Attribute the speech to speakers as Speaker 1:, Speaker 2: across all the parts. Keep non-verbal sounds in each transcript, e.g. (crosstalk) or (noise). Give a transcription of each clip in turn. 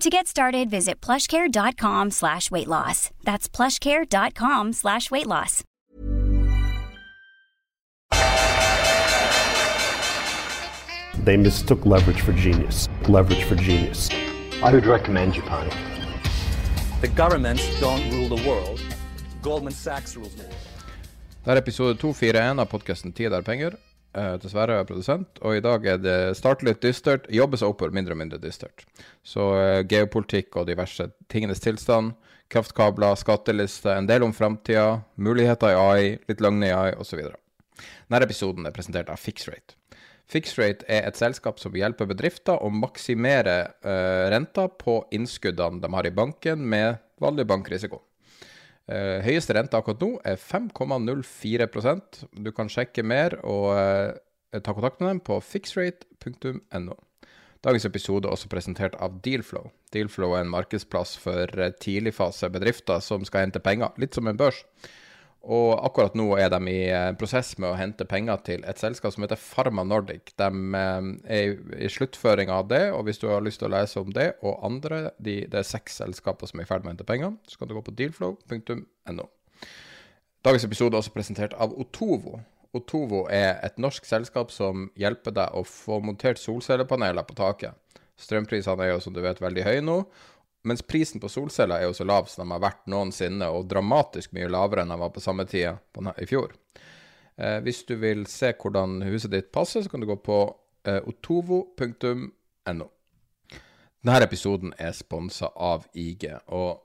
Speaker 1: To get started, visit plushcare.com slash weight loss. That's plushcare.com slash weight loss.
Speaker 2: They mistook leverage for genius. Leverage for genius.
Speaker 3: I would recommend Japan.
Speaker 4: The governments don't rule the world. Goldman Sachs rules the world.
Speaker 5: Det er episode 241 av podkasten 'Tid er penger'. Eh, dessverre er jeg produsent, og i dag er det starter litt dystert. Jobber seg oppover mindre og mindre dystert. Så uh, geopolitikk og diverse tingenes tilstand, kraftkabler, skattelister, en del om framtida, muligheter i AI, litt løgn i AI osv. Denne episoden er presentert av Fixrate. Fixrate er et selskap som hjelper bedrifter å maksimere uh, renta på innskuddene de har i banken med vanlig bankrisiko. Eh, høyeste rente akkurat nå er 5,04% Du kan sjekke mer og eh, ta kontakt med dem på fixrate.no. Dagens episode er også presentert av Dealflow. Dealflow er en markedsplass for eh, tidligfasebedrifter som skal hente penger, litt som en børs. Og akkurat nå er de i prosess med å hente penger til et selskap som heter Pharma Nordic. De eh, er i sluttføring av det, og hvis du har lyst til å lese om det og andre, de, det er seks selskaper som er i ferd med å hente penger, så kan du gå på dealflow.no. Dagens episode er også presentert av Otovo. Otovo er et norsk selskap som hjelper deg å få montert solcellepaneler på taket. Strømprisene er jo som du vet veldig høye nå, mens prisen på solceller er jo så lav som de har vært noensinne, og dramatisk mye lavere enn de var på samme tida i fjor. Eh, hvis du vil se hvordan huset ditt passer, så kan du gå på eh, otovo.no. Denne episoden er sponsa av IG, og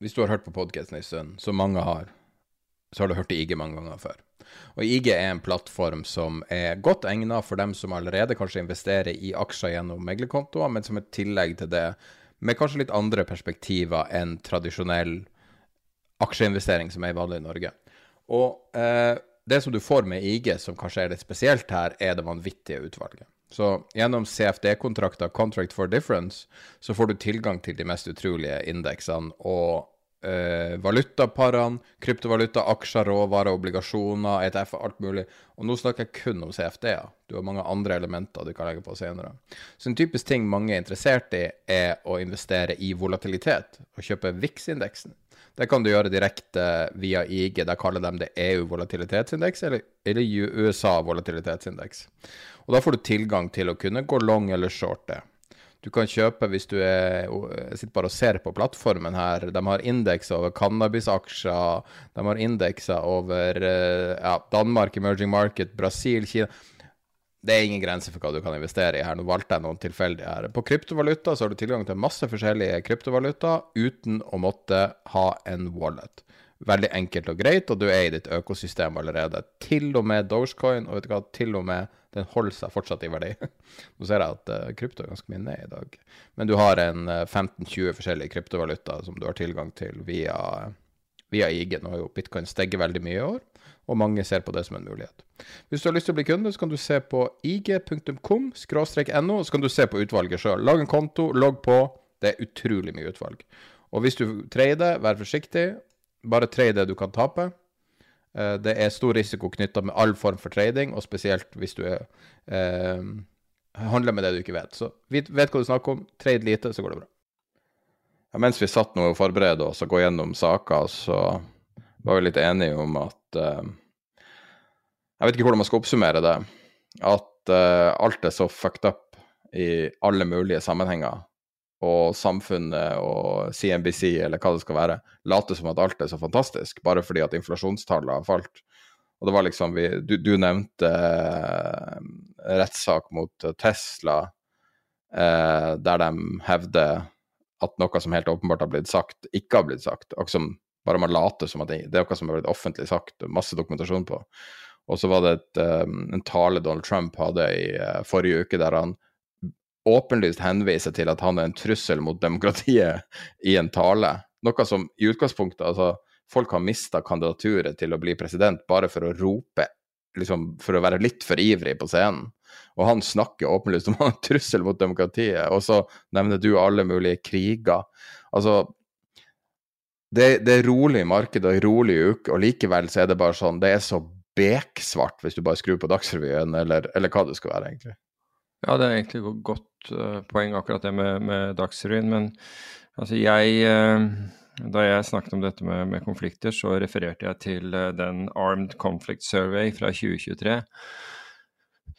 Speaker 5: hvis du har hørt på podkasten en stund, som mange har, så har du hørt IG mange ganger før. Og IG er en plattform som er godt egnet for dem som allerede kanskje investerer i aksjer gjennom meglerkontoer, men som et tillegg til det med kanskje litt andre perspektiver enn tradisjonell aksjeinvestering som er vanlig i Norge. Og eh, det som du får med IG, som kanskje er litt spesielt her, er det vanvittige utvalget. Så gjennom CFD-kontrakter, Contract for Difference, så får du tilgang til de mest utrolige indeksene og eh, valutaparene, kryptovaluta, aksjer, råvarer, obligasjoner, ETF, alt mulig. Og nå snakker jeg kun om CFD-er. Du har mange andre elementer du kan legge på senere. Så en typisk ting mange er interessert i, er å investere i volatilitet, og kjøpe VIX-indeksen. Det kan du gjøre direkte via IG. Der kaller de det EU volatilitetsindeks eller, eller USA volatilitetsindeks. Og da får du tilgang til å kunne gå long eller short det. Du kan kjøpe hvis du er, sitter bare og ser på plattformen her. De har indekser over cannabisaksjer. De har indekser over eh, ja, Danmark, emerging market, Brasil, Kina. Det er ingen grenser for hva du kan investere i her. Nå valgte jeg noen tilfeldige her. På kryptovaluta så har du tilgang til masse forskjellige kryptovaluta uten å måtte ha en wallet. Veldig enkelt og greit, og du er i ditt økosystem allerede. Til og med Dogecoin, og vet du hva, til og med den holder seg fortsatt i verdi. (laughs) Nå ser jeg at uh, krypto er ganske mye ned i dag. Men du har en uh, eh, 15-20 forskjellige kryptovalutaer som du har tilgang til via, via IG. Nå har jo bitcoin steget veldig mye i år, og mange ser på det som en mulighet. Hvis du har lyst til å bli kunde, så kan du se på ig.com no, og så kan du se på utvalget sjøl. Lag en konto, logg på. Det er utrolig mye utvalg. Og hvis du trader, vær forsiktig. Bare trade det du kan tape. Eh, det er stor risiko knytta med all form for trading, og spesielt hvis du er, eh, handler med det du ikke vet. Så vet, hva du snakker om, trade lite, så går det bra. Ja, mens vi satt nå og forberedte oss og gå gjennom saker, så var vi litt enige om at eh, Jeg vet ikke hvordan man skal oppsummere det. At eh, alt er så fucked up i alle mulige sammenhenger og samfunnet og CNBC eller hva det skal være, later som at alt er så fantastisk, bare fordi at inflasjonstallet har falt. Og det var liksom vi, Du, du nevnte eh, rettssak mot Tesla, eh, der de hevder at noe som helt åpenbart har blitt sagt, ikke har blitt sagt. Og som bare man later som at det, er noe som har blitt offentlig sagt, masse dokumentasjon på. Og så var det et, um, en tale Donald Trump hadde i uh, forrige uke, der han åpenlyst henviser til at han er en trussel mot demokratiet i en tale. Noe som i utgangspunktet altså, Folk har mista kandidaturet til å bli president bare for å rope, liksom for å være litt for ivrig på scenen. Og han snakker åpenlyst om han er en trussel mot demokratiet, og så nevner du alle mulige kriger. Altså, det, det er rolig marked og rolig uke, og likevel så er det bare sånn Det er så beksvart hvis du bare skrur på Dagsrevyen, eller, eller hva det skal være, egentlig.
Speaker 6: Ja, det er egentlig et godt uh, poeng, akkurat det med, med Dagsrevyen. Men altså, jeg uh, Da jeg snakket om dette med, med konflikter, så refererte jeg til uh, den Armed Conflict Survey fra 2023.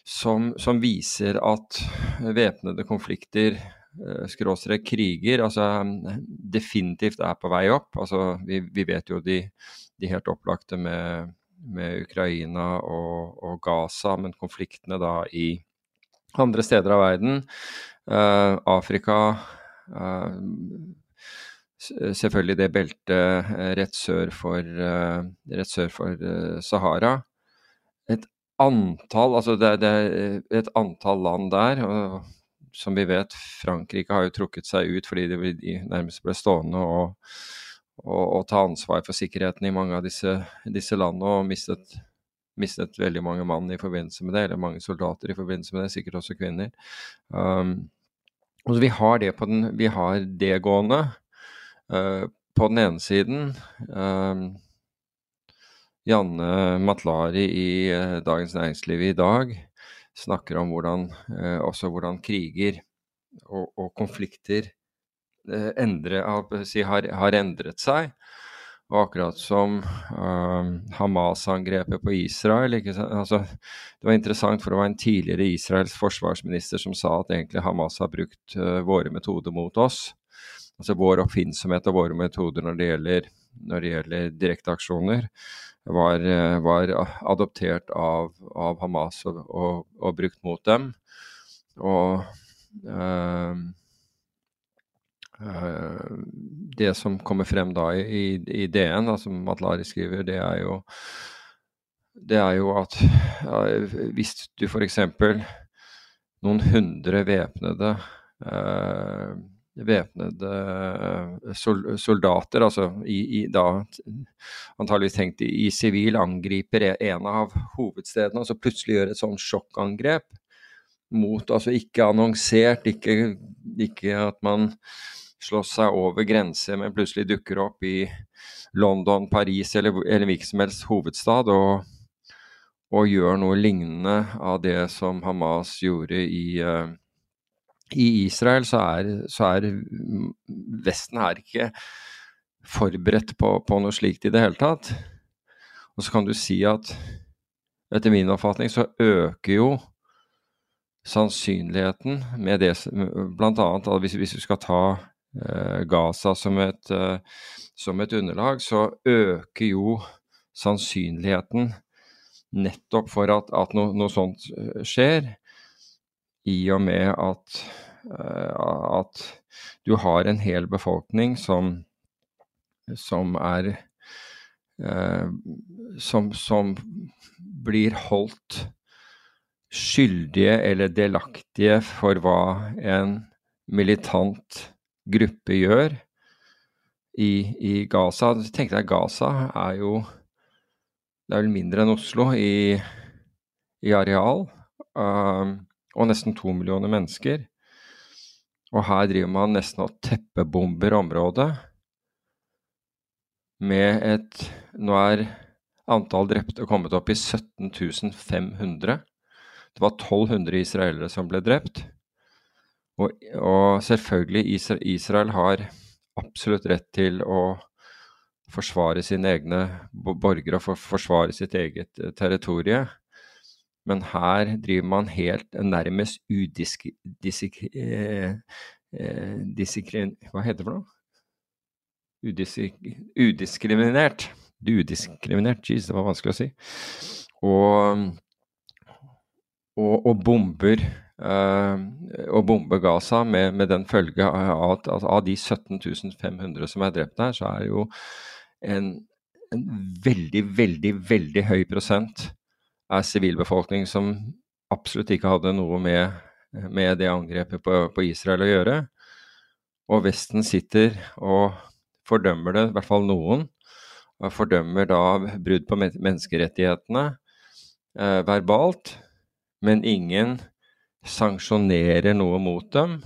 Speaker 6: Som, som viser at væpnede konflikter, skråstrek kriger, altså definitivt er på vei opp. Altså, vi, vi vet jo de, de helt opplagte med med Ukraina og, og, Gaza, men konfliktene da i andre steder av verden. Uh, Afrika uh, Selvfølgelig det beltet uh, rett sør for, rett sør for Sahara. Et antall, altså det, det, et antall land der. og som vi vet, Frankrike har jo trukket seg ut fordi de nærmest ble stående og og, og, ta ansvar for sikkerheten i mange av disse, disse landene, og mistet, mistet, veldig mange mann i forbindelse med det, eller mange soldater i forbindelse med det, sikkert også kvinner. Um, og vi har det på den, vi har det gående. Uh, på den ene siden um, Janne Matlari i uh, Dagens Næringsliv i dag snakker om hvordan, uh, også hvordan kriger og, og konflikter Eh, endre, si, har, har, endret seg. Og akkurat som uh, Hamas-angrepet på Israel altså, Det var interessant, for det var en tidligere Israels forsvarsminister som sa at egentlig Hamas har brukt uh, våre metoder mot oss. Altså vår oppfinnsomhet og våre metoder når det gjelder, når det gjelder direkteaksjoner, var, uh, var, adoptert av, av Hamas og, og, og, brukt mot dem. Og det som kommer frem da i, i DN, da, som Matlari skriver, det er jo, det er jo at ja, hvis du f.eks. noen hundre væpnede uh, væpnede eh, soldater, altså i, i, da antageligvis tenkt i sivil, angriper en av hovedstedene, og så plutselig gjør et sånn sjokkangrep mot Altså ikke annonsert, ikke, ikke at man slåss seg over grenser, men plutselig dukker opp i London, Paris eller, eller hvilken som helst hovedstad og, og, gjør noe lignende av det som Hamas gjorde i, uh, i Israel, så er, så er, Vesten er ikke forberedt på, på, noe slikt i det hele tatt. Og så kan du si at etter min oppfatning så øker jo sannsynligheten med det Blant annet hvis, hvis du skal ta Gaza som et, eh, som et underlag, så øker jo sannsynligheten nettopp for at, at no, noe sånt eh, skjer, i og med at, at du har en hel befolkning som, som er som, som blir holdt skyldige eller delaktige for hva en militant gruppe gjør i, i Gaza. Tenk deg, Gaza er jo Det er vel mindre enn Oslo i, i areal. Um, og nesten to millioner mennesker. Og her driver man nesten og teppebomber området med et Nå er antall drepte kommet opp i 17 500. Det var 1200 israelere som ble drept. Og, og selvfølgelig, Israel, har absolutt rett til å forsvare sine egne borgere og forsvare sitt eget uh, territorie. Men her driver man helt nærmest udisk, disk, eh, eh, Hva heter det for noe? Udis, udiskriminert. Udiskriminert, jeez, det var vanskelig å si. Og, og, og bomber uh, og bombe Gaza med, med den følge at, altså, av de 17 500 som er drept der, så er jo en, en veldig, veldig, veldig høy prosent av sivilbefolkning som absolutt ikke hadde noe med, med det angrepet på, på Israel å gjøre. Og Vesten sitter og fordømmer det, i hvert fall noen. Og fordømmer da brudd på menneskerettighetene eh, verbalt, men ingen sanksjonerer noe mot dem.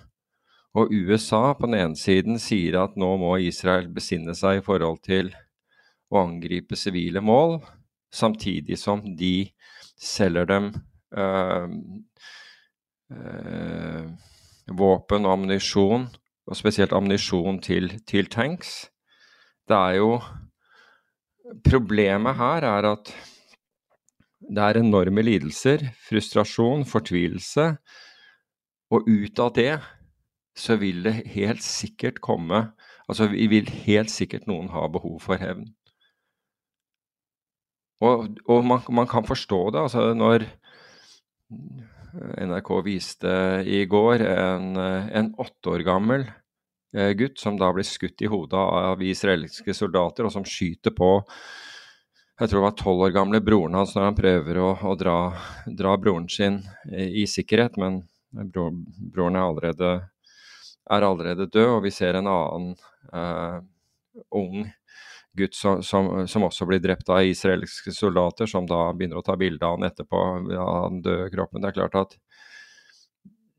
Speaker 6: Og USA på den ene siden sier at nå må Israel besinne seg i forhold til å angripe sivile mål, samtidig som de selger dem øh, øh, våpen og ammunisjon og spesielt ammunisjon til, til, tanks. Det er jo Problemet her er at det er enorme lidelser, frustrasjon, fortvilelse, og ut av det så vil det helt sikkert komme Altså vi vil helt sikkert noen ha behov for hevn. Og, og man, man, kan forstå det. altså Når NRK viste i går en, en åtte år gammel eh, gutt som da blir skutt i hodet av israelske soldater, og som skyter på jeg tror det var tolv år gamle broren hans når han prøver å, å dra, dra, broren sin i, i sikkerhet, men bro, broren er allerede, er allerede, død, og vi ser en annen eh, ung gutt som, som, som, også blir drept av israelske soldater, som da begynner å ta bilde av han etterpå, av den døde kroppen. Det er klart at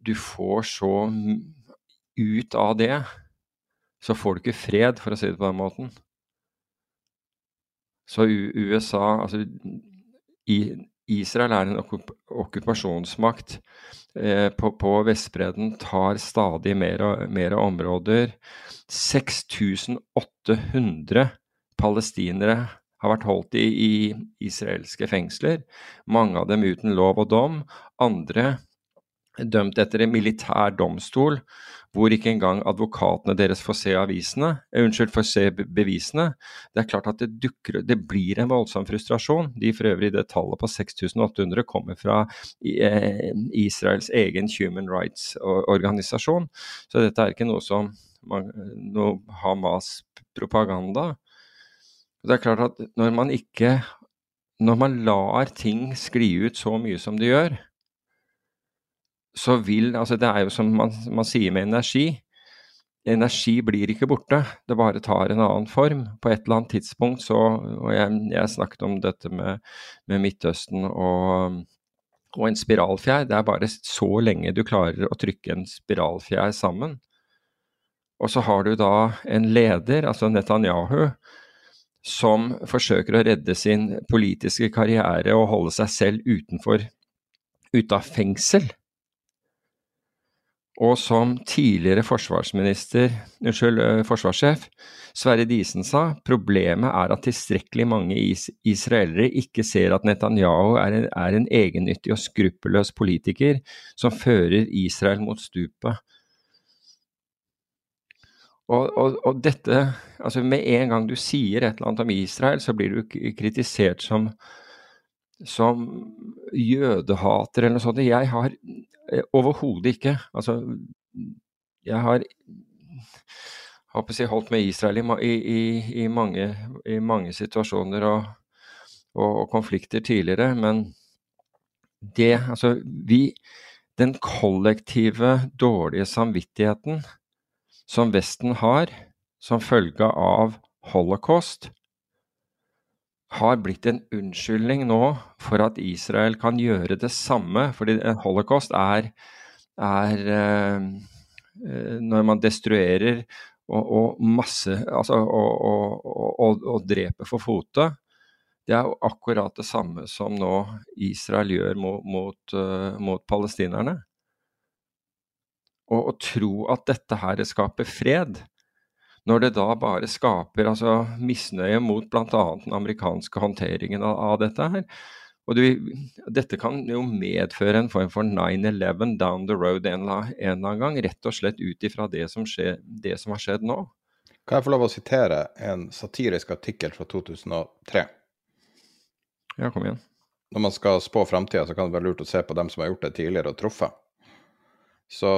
Speaker 6: du får så Ut av det så får du ikke fred, for å si det på den måten. Så USA Altså Israel er en okkupasjonsmakt eh, på, på Vestbredden, tar stadig mer, og mer områder. 6800 palestinere har vært holdt i, i, israelske fengsler. Mange av dem uten lov og dom. Andre dømt etter en militær domstol, hvor ikke engang advokatene deres får se avisene, eh, unnskyld, får se bevisene. Det er klart at det, dukker, det blir en voldsom frustrasjon. De for øvrig det tallet på 6800 kommer fra eh, Israels egen Human Rights-organisasjon. Så dette er ikke noe som noe Hamas-propaganda. Det er klart at når man ikke Når man lar ting skli ut så mye som de gjør, så vil Altså, det er jo som man, man, sier med energi. Energi blir ikke borte, det bare tar en annen form. På et eller annet tidspunkt så Og jeg, jeg snakket om dette med, med Midtøsten og, og en spiralfjær. Det er bare så lenge du klarer å trykke en spiralfjær sammen. Og så har du da en leder, altså Netanyahu, som forsøker å redde sin politiske karriere og holde seg selv utenfor ute av fengsel. Og som tidligere forsvarsminister, unnskyld, eh, forsvarssjef Sverre Disen sa, problemet er at tilstrekkelig mange is israelere ikke ser at Netanyahu er en, er en egennyttig og skruppelløs politiker som fører Israel mot stupet. Og, og, og, dette Altså, med en gang du sier et eller annet om Israel, så blir du kritisert som som jødehater eller noe sånt. Jeg har overhodet ikke. Altså, jeg har jeg, holdt med Israel i, i, i, mange, i mange, situasjoner og, og, og, konflikter tidligere, men det Altså, vi Den kollektive dårlige samvittigheten som Vesten har som følge av holocaust, har blitt en unnskyldning nå for at Israel kan gjøre det samme. Fordi holocaust er, er eh, eh, når man destruerer og, og masse Altså og, dreper for fote. Det er jo akkurat det samme som nå Israel gjør mot, mot, uh, mot palestinerne. Og å tro at dette her skaper fred, når det da bare skaper altså, misnøye mot bl.a. den amerikanske håndteringen av, av, dette her. Og du, dette kan jo medføre en form for 9-11 down the road en, eller annen gang, rett og slett ut ifra det, som det som har skjedd nå.
Speaker 5: Kan jeg få lov å sitere en satirisk artikkel fra 2003?
Speaker 6: Ja, kom igjen.
Speaker 5: Når man skal spå framtida, så kan det være lurt å se på dem som har gjort det tidligere og truffet. Så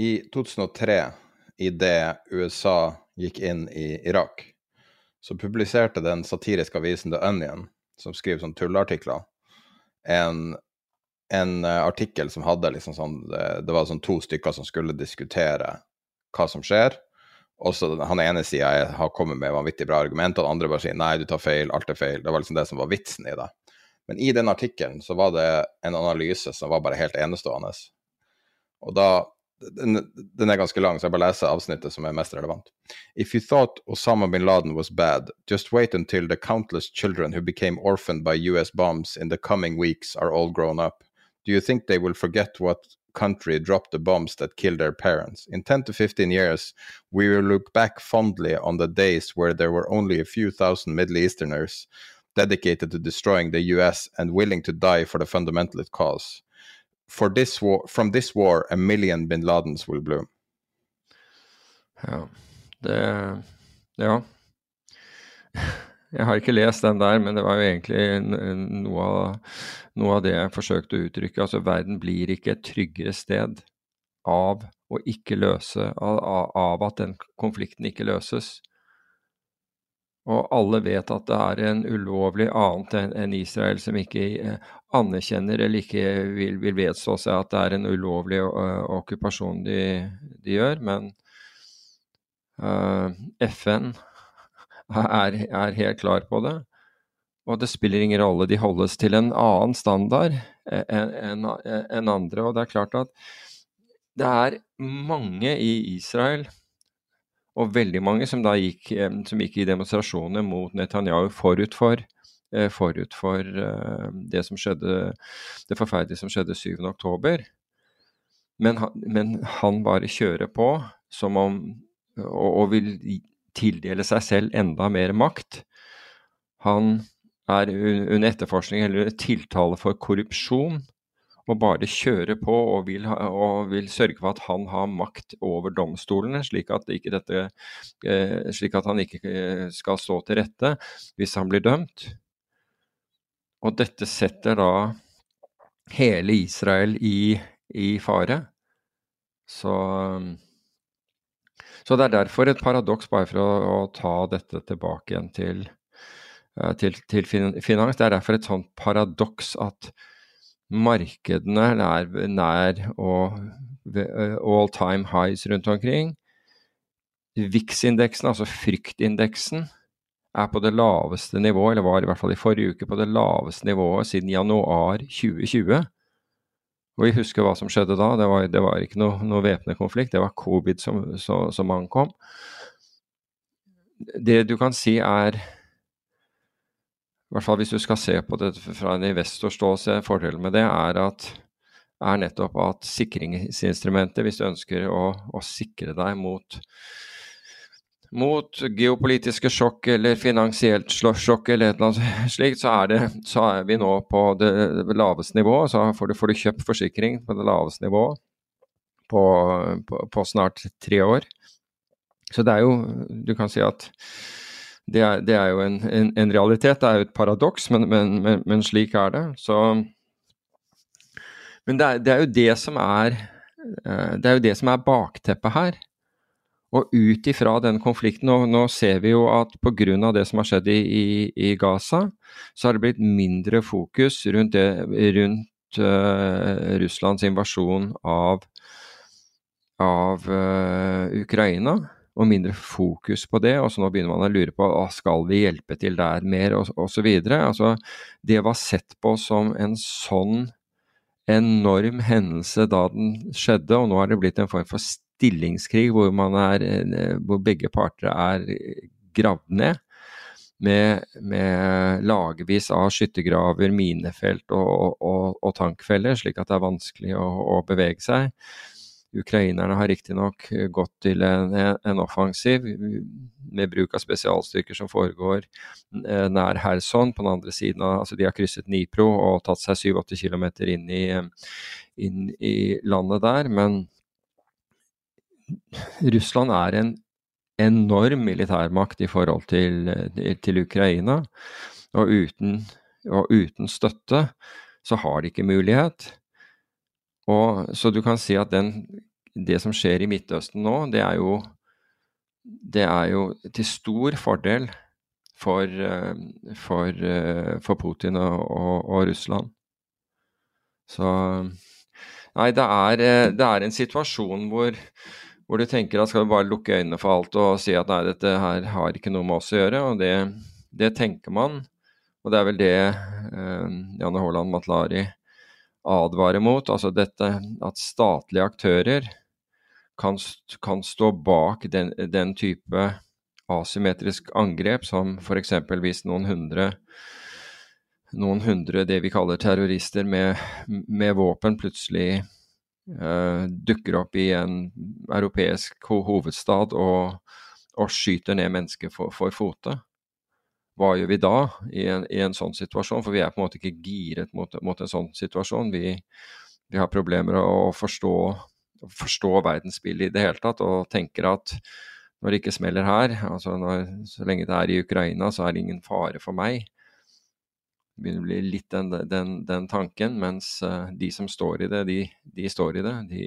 Speaker 5: i 2003, idet USA gikk inn i Irak, så publiserte den satiriske avisen The Onion, som skriver sånn tulleartikler, en, en uh, artikkel som hadde liksom sånn det, det, var sånn to stykker som skulle diskutere hva som skjer. Og så Han ene sida har kommet med vanvittig bra argumenter, den andre bare sier nei, du tar feil, alt er feil. Det var liksom det som var vitsen i det. Men i den artikkelen så var det en analyse som var bare helt enestående. Og da den, den, er ganske lang, så jeg bare leser avsnittet som er mest relevant. If you thought Osama bin Laden was bad, just wait until the countless children who became orphaned by US bombs in the coming weeks are all grown up. Do you think they will forget what country dropped the bombs that killed their parents? In 10 to 15 years, we will look back fondly on the days where there were only a few thousand Middle Easterners dedicated to destroying the US and willing to die for the fundamentalist cause for this war, from this war, a million bin Ladens will bloom.
Speaker 6: Ja, det Ja. Jeg har ikke lest den der, men det var jo egentlig noe av, noe av det jeg forsøkte å uttrykke. Altså, verden blir ikke et tryggere sted av å ikke løse Av, av at den konflikten ikke løses. Og alle vet at det er en ulovlig annet enn Israel som ikke eh, anerkjenner eller ikke vil, vil vedstå seg at det er en ulovlig uh, okkupasjon de, de, gjør. Men uh, FN er, er, helt klar på det. Og det spiller ingen rolle. De holdes til en annen standard enn en, en andre. Og det er klart at det er mange i Israel og veldig mange som da gikk, eh, som gikk i demonstrasjoner mot Netanyahu forut for, eh, forut for eh, det skjedde, det forferdelige som skjedde 7.10. Men, men han bare kjører på som om og, og vil tildele seg selv enda mer makt. Han er under etterforskning eller tiltale for korrupsjon må bare kjøre på og vil, ha, og vil, sørge for at han har makt over domstolene, slik at, dette, eh, slik at, han ikke eh, skal stå til rette hvis han blir dømt. Og dette setter da hele Israel i, i fare. Så, så, det er derfor et paradoks, bare for å, å ta dette tilbake igjen til, eh, til, til finans. Det er derfor et sånt paradoks at Markedene er nær og all time highs rundt omkring. VIX-indeksen, altså fryktindeksen, er på det laveste nivået, eller var i hvert fall i forrige uke på det laveste nivået siden januar 2020. Og vi husker hva som skjedde da. Det var, det var ikke noe, noe væpnet konflikt, det var covid som, så, som ankom. Det du kan si er i hvert fall hvis du skal se på det fra en investors ståsted, fordelen med det er, at, er nettopp at sikringsinstrumentet, hvis du ønsker å, å sikre deg mot, mot geopolitiske sjokk eller finansielt sjokk eller et eller annet slikt, så er, det, så er vi nå på det laveste nivået. Så får du, får du kjøpt forsikring på det laveste nivået på, på, på snart tre år. Så det er jo Du kan si at det er, det er jo en, en, en, realitet, det er jo et paradoks, men, men, men, men slik er det. Så, men det er, det er, jo det som er eh, det er jo det som er bakteppet her. Og ut ifra den konflikten, og nå ser vi jo at pga. det som har skjedd i, i, i, Gaza, så har det blitt mindre fokus rundt, det, rundt uh, Russlands invasjon av, av uh, Ukraina og mindre fokus på det. og så Nå begynner man å lure på skal vi hjelpe til der mer, og osv. Altså, det var sett på som en sånn enorm hendelse da den skjedde, og nå er det blitt en form for stillingskrig hvor, er, eh, hvor begge parter er gravd ned. Med, med lagevis av skyttergraver, minefelt og, og, og, tankfeller, slik at det er vanskelig å, å bevege seg. Ukrainerne har riktignok gått til en, en, offensiv med bruk av spesialstyrker som foregår nær Kherson. På den andre siden av, altså De har krysset Nipro og tatt seg 7-8 km inn inn i landet der. Men Russland er en enorm militærmakt i forhold til, til Ukraina. Og uten, og uten, støtte så har de ikke mulighet. Og, så du kan si at den, det som skjer i Midtøsten nå, det er jo, det er jo til stor fordel for, for, for Putin og, og, og, Russland. Så Nei, det er, det er en situasjon hvor hvor du tenker at skal du bare lukke øynene for alt og si at nei, dette her har ikke noe med oss å gjøre. Og det, det tenker man. Og det er vel det eh, Janne Haaland Matlari advarer mot. Altså dette at statlige aktører kan, kan stå bak den, den, type asymmetrisk angrep som f.eks. hvis noen hundre noen hundre det vi kaller terrorister med, med våpen plutselig uh, dukker opp i en europeisk hovedstad og, og skyter ned mennesker for, for, fote. Hva gjør vi da i en, i en, sånn situasjon? For vi er på en måte ikke giret mot, mot en sånn situasjon. Vi, vi har problemer å forstå, forstå verdensbildet i det hele tatt, og tenker at når det ikke smeller her, altså når, så lenge det er i Ukraina, så er det ingen fare for meg Det begynner å bli litt den, den, den tanken. Mens uh, de som står i det, de, de står i det. De,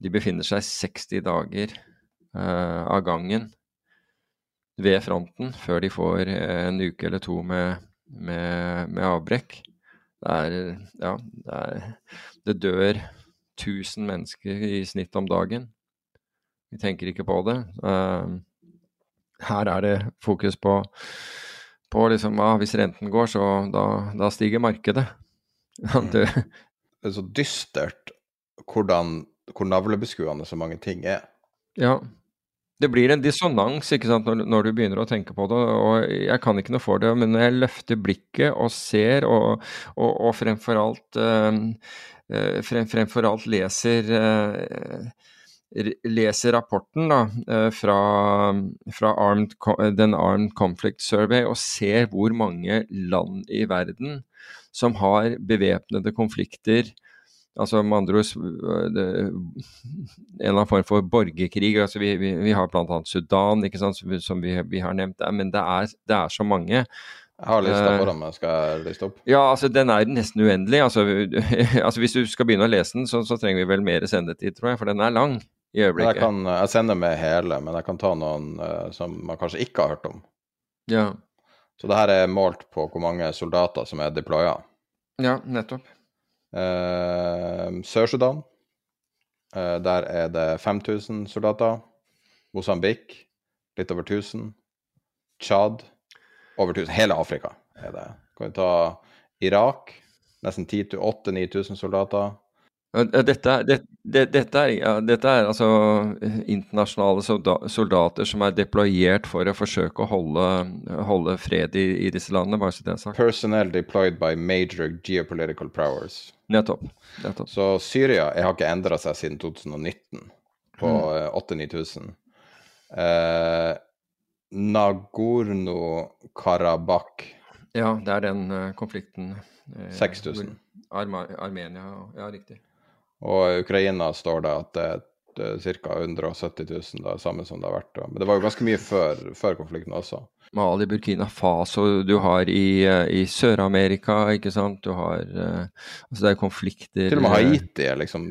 Speaker 6: de, befinner seg 60 dager uh, av gangen ved fronten før de får en uke eller to med, med, med avbrekk. Det er Ja, det, er, det dør 1000 mennesker i snitt om dagen. Vi tenker ikke på det. Uh, her er det fokus på på liksom, ah, hvis renten går, så da, da stiger markedet. (laughs)
Speaker 5: det, det er så dystert hvordan, hvor navlebeskuende så mange ting er.
Speaker 6: Ja. Det blir en dissonans ikke sant, når, når, du begynner å tenke på det. og Jeg kan ikke noe for det, men når jeg løfter blikket og ser, og, og, og fremfor alt, uh, frem, fremfor alt leser uh, leser rapporten da, eh, fra, fra Armed, den Armed Conflict Survey og ser hvor mange land i verden som har bevæpnede konflikter Altså med andre ord en eller annen form for borgerkrig. altså Vi, vi, vi har bl.a. Sudan, ikke sant, som, som vi, vi, har nevnt der. Men det er, det er så mange.
Speaker 5: Jeg har lista foran meg, skal jeg liste opp?
Speaker 6: Ja, altså den er nesten uendelig. Altså, (laughs) altså Hvis du skal begynne å lese den, så, så trenger vi vel mer sendetid, tror jeg, for den er lang i øyeblikket.
Speaker 5: Jeg, kan, jeg sender med hele, men jeg kan ta noen uh, som man kanskje ikke har hørt om.
Speaker 6: Ja.
Speaker 5: Så det her er målt på hvor mange soldater som er deploya.
Speaker 6: Ja, nettopp.
Speaker 5: Uh, Sør-Sudan, uh, der er det 5000 soldater. Mosambik, litt over 1000. Tsjad, over 1000. Hele Afrika er det. Kan vi ta Irak, nesten 10 8000-9000 soldater.
Speaker 6: Dette, det, det, dette, er, ja, dette, er, altså internasjonale soldater som er deployert for å forsøke å holde, holde fred i, i, disse landene. bare så det er sagt.
Speaker 5: Personnel deployed by major geopolitical powers.
Speaker 6: Nettopp. Nettopp.
Speaker 5: Så Syria jeg har ikke endra seg siden 2019, på mm. 8000-9000. Eh, Nagorno-Karabakh
Speaker 6: Ja, det er den uh, konflikten.
Speaker 5: Eh, 6000.
Speaker 6: Armenia, ja, riktig.
Speaker 5: Og Ukraina står det at det er ca. 170 000, da, samme som det har vært. Men det var jo ganske mye før, før konflikten også.
Speaker 6: Mali, Burkina Faso, du har i, i Sør-Amerika, ikke sant. Du har uh, Altså det er konflikter
Speaker 5: Til og med Haiti er liksom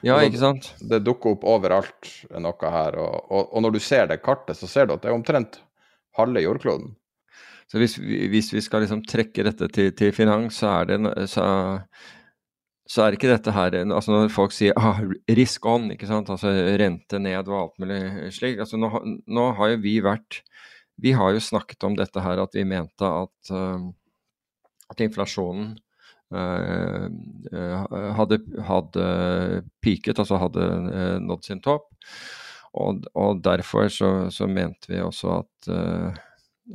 Speaker 6: Ja, altså, ikke sant.
Speaker 5: Det dukker opp overalt noe her. Og, og, og, når du ser det kartet, så ser du at det er omtrent halve jordkloden.
Speaker 6: Så hvis, hvis vi skal liksom trekke dette til, til finans, så er det så, så er ikke dette her altså Når folk sier ah, 'risk on', ikke sant? altså rente ned og alt mulig slik altså nå, nå, har jo vi vært Vi har jo snakket om dette her at vi mente at, uh, at inflasjonen uh, hadde, hadde peaket, altså hadde nådd sin topp. Og, og derfor så, så, mente vi også at,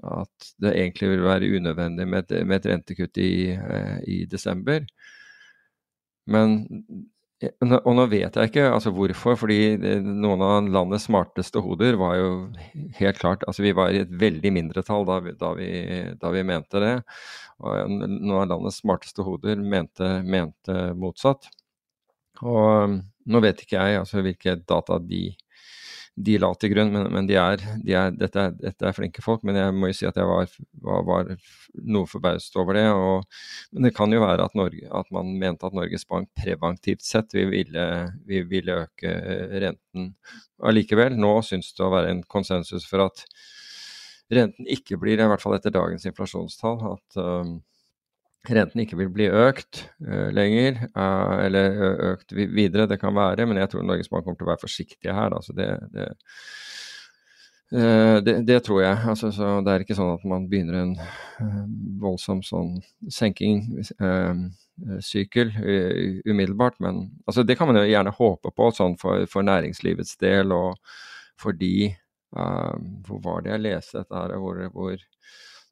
Speaker 6: at det egentlig ville være unødvendig med et, med et rentekutt i, i desember. Men og nå vet jeg ikke altså hvorfor, fordi noen av landets smarteste hoder var jo helt klart altså Vi var i et veldig mindretall da da vi, da vi mente det. Og noen av landets smarteste hoder mente, mente motsatt. Og nå vet ikke jeg altså hvilke data de de la til grunn, men, men de er, de er, dette, er, dette, er, flinke folk. Men jeg må jo si at jeg var, var, var noe forbauset over det. Og, men det kan jo være at, Norge, at, man mente at Norges Bank preventivt sett vi ville, vi ville øke renten allikevel. Nå syns det å være en konsensus for at renten ikke blir, i hvert fall etter dagens inflasjonstall, at um, renten ikke vil bli økt uh, lenger, uh, eller økt videre. Det kan være, men jeg tror Norges Bank kommer til å være forsiktige her. Altså det, det, uh, det, det, tror jeg. Altså, det er ikke sånn at man begynner en voldsom sånn senking sykkel umiddelbart, men altså, det kan man jo gjerne håpe på sånn for, for næringslivets del og fordi Hvor var det jeg leste dette her? hvor, hvor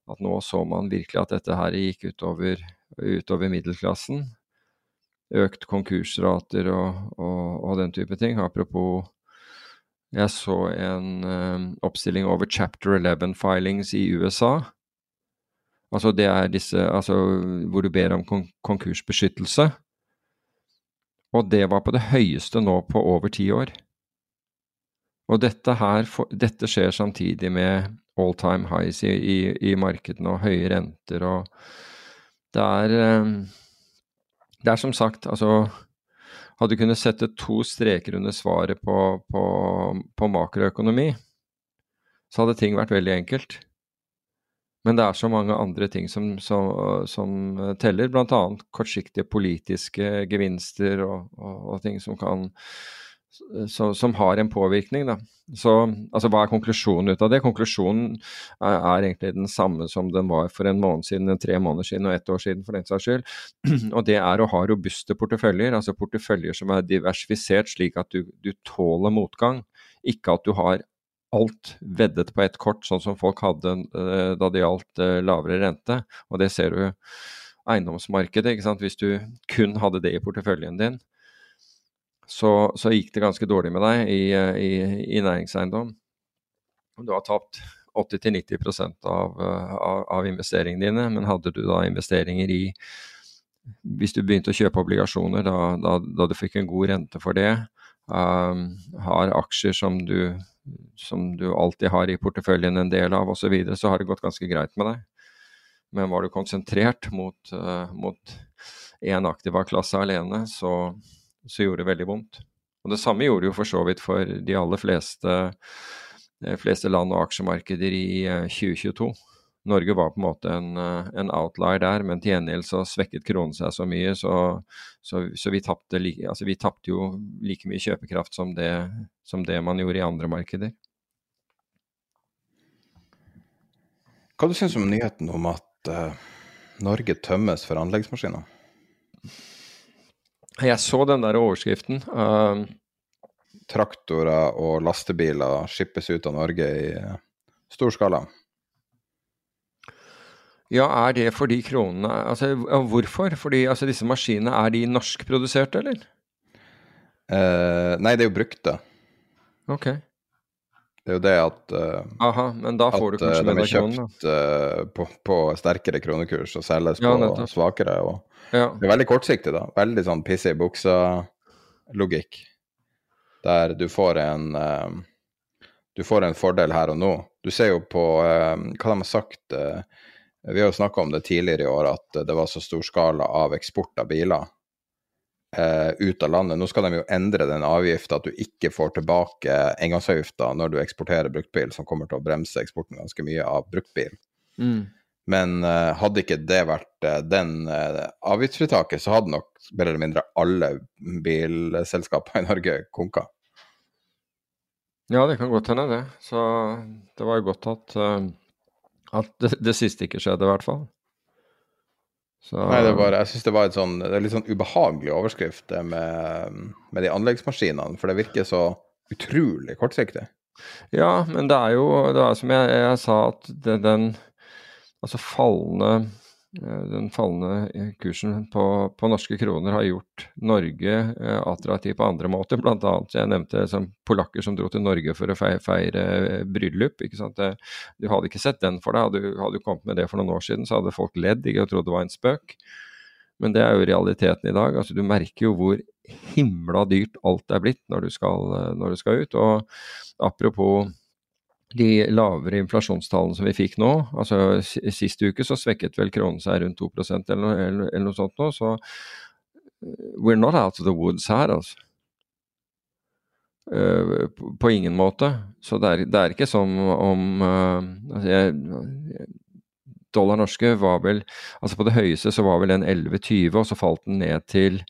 Speaker 6: at nå så man virkelig at dette her gikk utover, utover middelklassen. Økt konkursrater og, og, og, den type ting. Apropos jeg så en um, oppstilling over chapter 11-filings i USA. Altså det er disse altså, hvor du ber om kon konkursbeskyttelse. Og det var på det høyeste nå på over ti år. Og dette, her, dette skjer samtidig med all time highs i, i, i markedene og høye renter og Det er eh, Det er som sagt, altså Hadde du kunnet sette to streker under svaret på, på, på makroøkonomi, så hadde ting vært veldig enkelt. Men det er så mange andre ting som, som, som teller, bl.a. kortsiktige politiske gevinster og, og, og ting som kan så, som har en påvirkning. Da. Så altså, hva er konklusjonen ut av det? Konklusjonen er, er, egentlig den samme som den var for en måned siden, tre måneder siden og ett år siden for den saks skyld. (clears throat) Og det er å ha robuste porteføljer, altså porteføljer som er diversifisert slik at du, du tåler motgang. Ikke at du har alt veddet på ett kort, sånn som folk hadde uh, da det gjaldt uh, lavere rente. Og det ser du eiendomsmarkedet. ikke sant? Hvis du kun hadde det i porteføljen din, så, så, gikk det ganske dårlig med deg i, i, i næringseiendom. Du har tapt 80-90 av, av, av investeringene dine, men hadde du da investeringer i Hvis du begynte å kjøpe obligasjoner da, da, da du fikk en god rente for det, um, har aksjer som du, som du alltid har i porteføljen en del av osv., så, videre, så har det gått ganske greit med deg. Men var du konsentrert mot, uh, aktiva klasse alene, så, så gjorde det veldig vondt. Og Det samme gjorde det jo for så vidt for de aller fleste, eh, fleste land og aksjemarkeder i 2022. Eh, Norge var på en måte en, eh, en outlier der, men til gjengjeld så svekket kronen seg så mye, så, så, så vi tapte altså jo like mye kjøpekraft som det, som det man gjorde i andre markeder.
Speaker 5: Hva du syns du om nyheten om at uh, Norge tømmes for anleggsmaskiner?
Speaker 6: Jeg så den der overskriften. Uh,
Speaker 5: Traktorer og lastebiler skippes ut av Norge i uh, stor skala.
Speaker 6: Ja, er det fordi kronene Altså, hvorfor? Fordi altså, disse maskinene, er de norskproduserte, eller?
Speaker 5: Uh, nei, det er jo brukte.
Speaker 6: Ok.
Speaker 5: Det er jo det at uh,
Speaker 6: Aha, men da får at, du kanskje
Speaker 5: de er kjøpt uh, på, på, sterkere kronekurs og selges ja, på svakere. og ja. Det er veldig kortsiktig, da. Veldig sånn pisse i buksa-logikk. Der du får en uh, Du får en fordel her og nå. Du ser jo på uh, hva de har sagt uh, Vi har jo snakka om det tidligere i år, at det var så stor skala av eksport av biler ut av landet. Nå skal de jo endre den avgifta, at du ikke får tilbake engangsavgifta når du eksporterer bruktbil, som kommer til å bremse eksporten ganske mye av bruktbil. Mm. Men eh, hadde ikke det vært eh, den uh, avgiftsfritaket, så hadde nok mer eller mindre alle bilselskaper i Norge konka.
Speaker 6: Ja, det kan godt hende, det. Så det var jo godt at, at det, det, siste ikke skjedde, i hvert fall.
Speaker 5: Så... Nei, det var, jeg syns det var et sånn, det er litt sånn ubehagelig overskrift med, med de anleggsmaskinene, for det virker så utrolig kortsiktig.
Speaker 6: Ja, men det er jo det er som jeg, jeg sa, at det, den altså fallende den fallende kursen på, på, norske kroner har gjort Norge eh, attraktiv på andre måter. Blant annet, jeg nevnte som polakker som dro til Norge for å feire, feire bryllup. Du hadde ikke sett den for deg. Hadde, hadde du kommet med det for noen år siden, så hadde folk ledd ikke og trodd det var en spøk. Men det er jo realiteten i dag. altså Du merker jo hvor himla dyrt alt er blitt når du skal, når du skal ut. Og apropos de lavere inflasjonstallene som vi fikk nå, altså sist uke så svekket vel kronen seg rundt 2 eller, eller, eller noe sånt nå, så eh, we're not out of the woods her, altså. Uh, på, ingen måte. Så det er, det er ikke som om uh, altså jeg, Dollar norske var vel Altså på det høyeste så var vel den 11,20, og så falt den ned til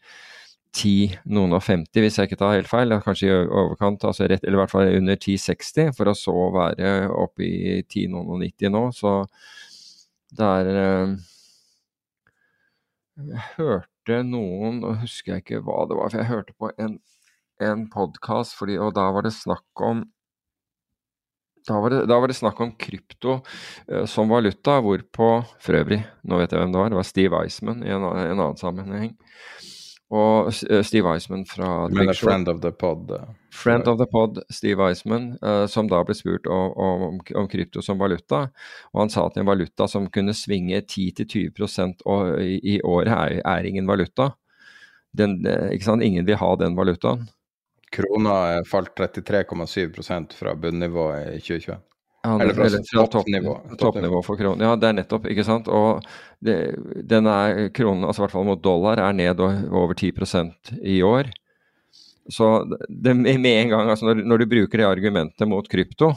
Speaker 6: 10 noen og 50, hvis jeg ikke tar helt feil. Kanskje i overkant, altså rett, eller i hvert fall under 1060, for å så være oppe i 10 noen og 90 nå. Så det er eh, Jeg hørte noen, og husker jeg ikke hva det var, for jeg hørte på en, en podkast, og da var det snakk om da var, det, da var, det, snakk om krypto uh, som valuta, hvorpå For øvrig, nå vet jeg hvem det var, det var Steve Eisman i en, en annen sammenheng. Og eh, Steve Eisman fra
Speaker 5: Men Friend of the Pod. Uh,
Speaker 6: friend of the Pod, Steve Eisman, uh, som da ble spurt om, om, om, krypto som valuta. Og han sa at en valuta som kunne svinge 10-20 i, i året, er, er, ingen valuta. Den, Ingen vil ha den valutaen.
Speaker 5: Krona falt 33,7% fra bunnivået i 2021.
Speaker 6: Ja, det, eller eller fra toppnivå, toppnivå for kronen. Ja, det er nettopp, ikke sant. Og det, den er, kronen, altså i hvert fall mot dollar, er ned over 10% i år. Så det, med en gang, altså når, når, du bruker det argumentet mot krypto,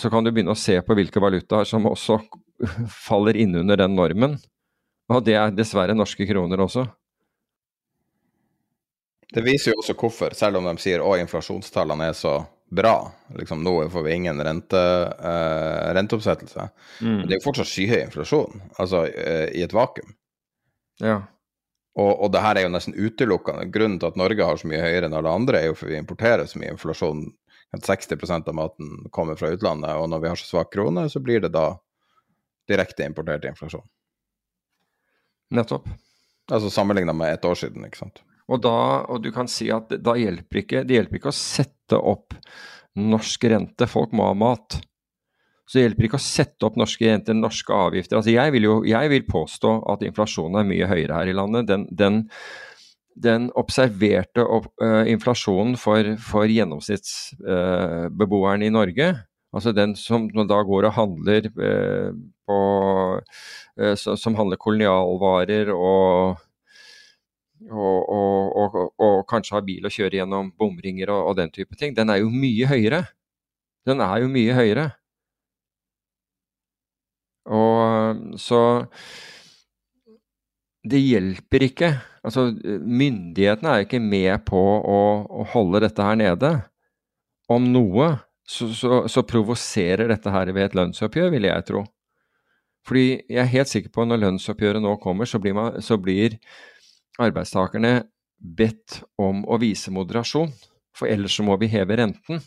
Speaker 6: så kan du begynne å se på hvilke valutaer som også faller innunder den normen. Og det er dessverre norske kroner også.
Speaker 5: Det viser jo også hvorfor, selv om de sier at inflasjonstallene er så bra. Liksom, nå får vi ingen rente, uh, renteoppsettelse. Mm. Men det er jo fortsatt skyhøy inflasjon, altså uh, i et vakuum.
Speaker 6: Ja.
Speaker 5: Og, og det her er jo nesten utelukkende. Grunnen til at Norge har så mye høyere enn alle andre, er jo for vi importerer så mye inflasjon. At 60% av maten kommer fra utlandet, og når vi har så svak krone, så blir det da direkte importert inflasjon.
Speaker 6: Nettopp.
Speaker 5: Altså sammenligna med et år siden, ikke sant.
Speaker 6: Og, da, og du kan si at da hjelper ikke, det hjelper ikke å sette opp norsk rente. Folk må ha mat. Så det hjelper ikke å sette opp norske renter, norske avgifter. Altså jeg, vil jo, jeg vil påstå at inflasjonen er mye høyere her i landet. Den, den, den observerte opp, uh, inflasjonen for, for gjennomsnittsbeboeren uh, i Norge, altså den som da går og handler uh, på Som handler kolonialvarer og og, og, og, og, kanskje ha bil og kjøre gjennom bomringer og, den type ting, den er jo mye høyere. Den er jo mye høyere. Og så Det hjelper ikke. Altså, myndighetene er ikke med på å, å holde dette her nede. Om noe så, så, så provoserer dette her ved et lønnsoppgjør, vil jeg tro. Fordi jeg er helt sikker på at når lønnsoppgjøret nå kommer, så blir, man, så blir arbeidstakerne bedt om å vise moderasjon, for ellers så må vi heve renten.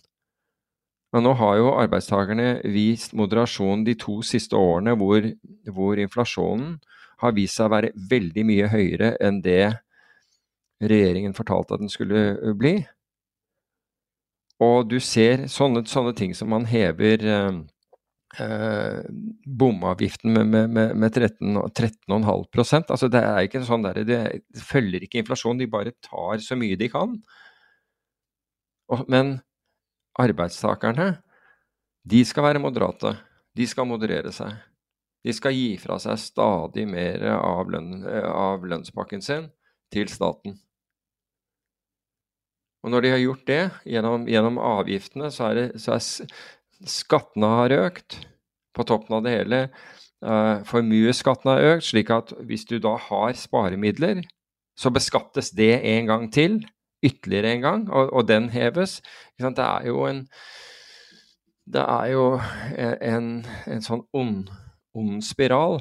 Speaker 6: Men nå har jo arbeidstakerne vist moderasjon de to siste årene hvor, hvor inflasjonen har vist seg å være veldig mye høyere enn det regjeringen fortalte at den skulle bli. Og du ser sånne, sånne ting som man hever eh, eh, bomavgiften med, med, med, med 13,5% altså Det er ikke sånn der, det følger ikke inflasjon, de bare tar så mye de kan. Og, men arbeidstakerne, de skal være moderate. De skal moderere seg. De skal gi fra seg stadig mer av, lønn, av lønnspakken sin til staten. Og når de har gjort det gjennom, gjennom avgiftene, så er, det, så er Skattene har økt på toppen av det hele. Uh, Formuesskatten har økt, slik at hvis du da har sparemidler, så beskattes det en gang til, ytterligere en gang, og, og den heves. Det er jo en Det er jo en, en sånn ond, ond spiral.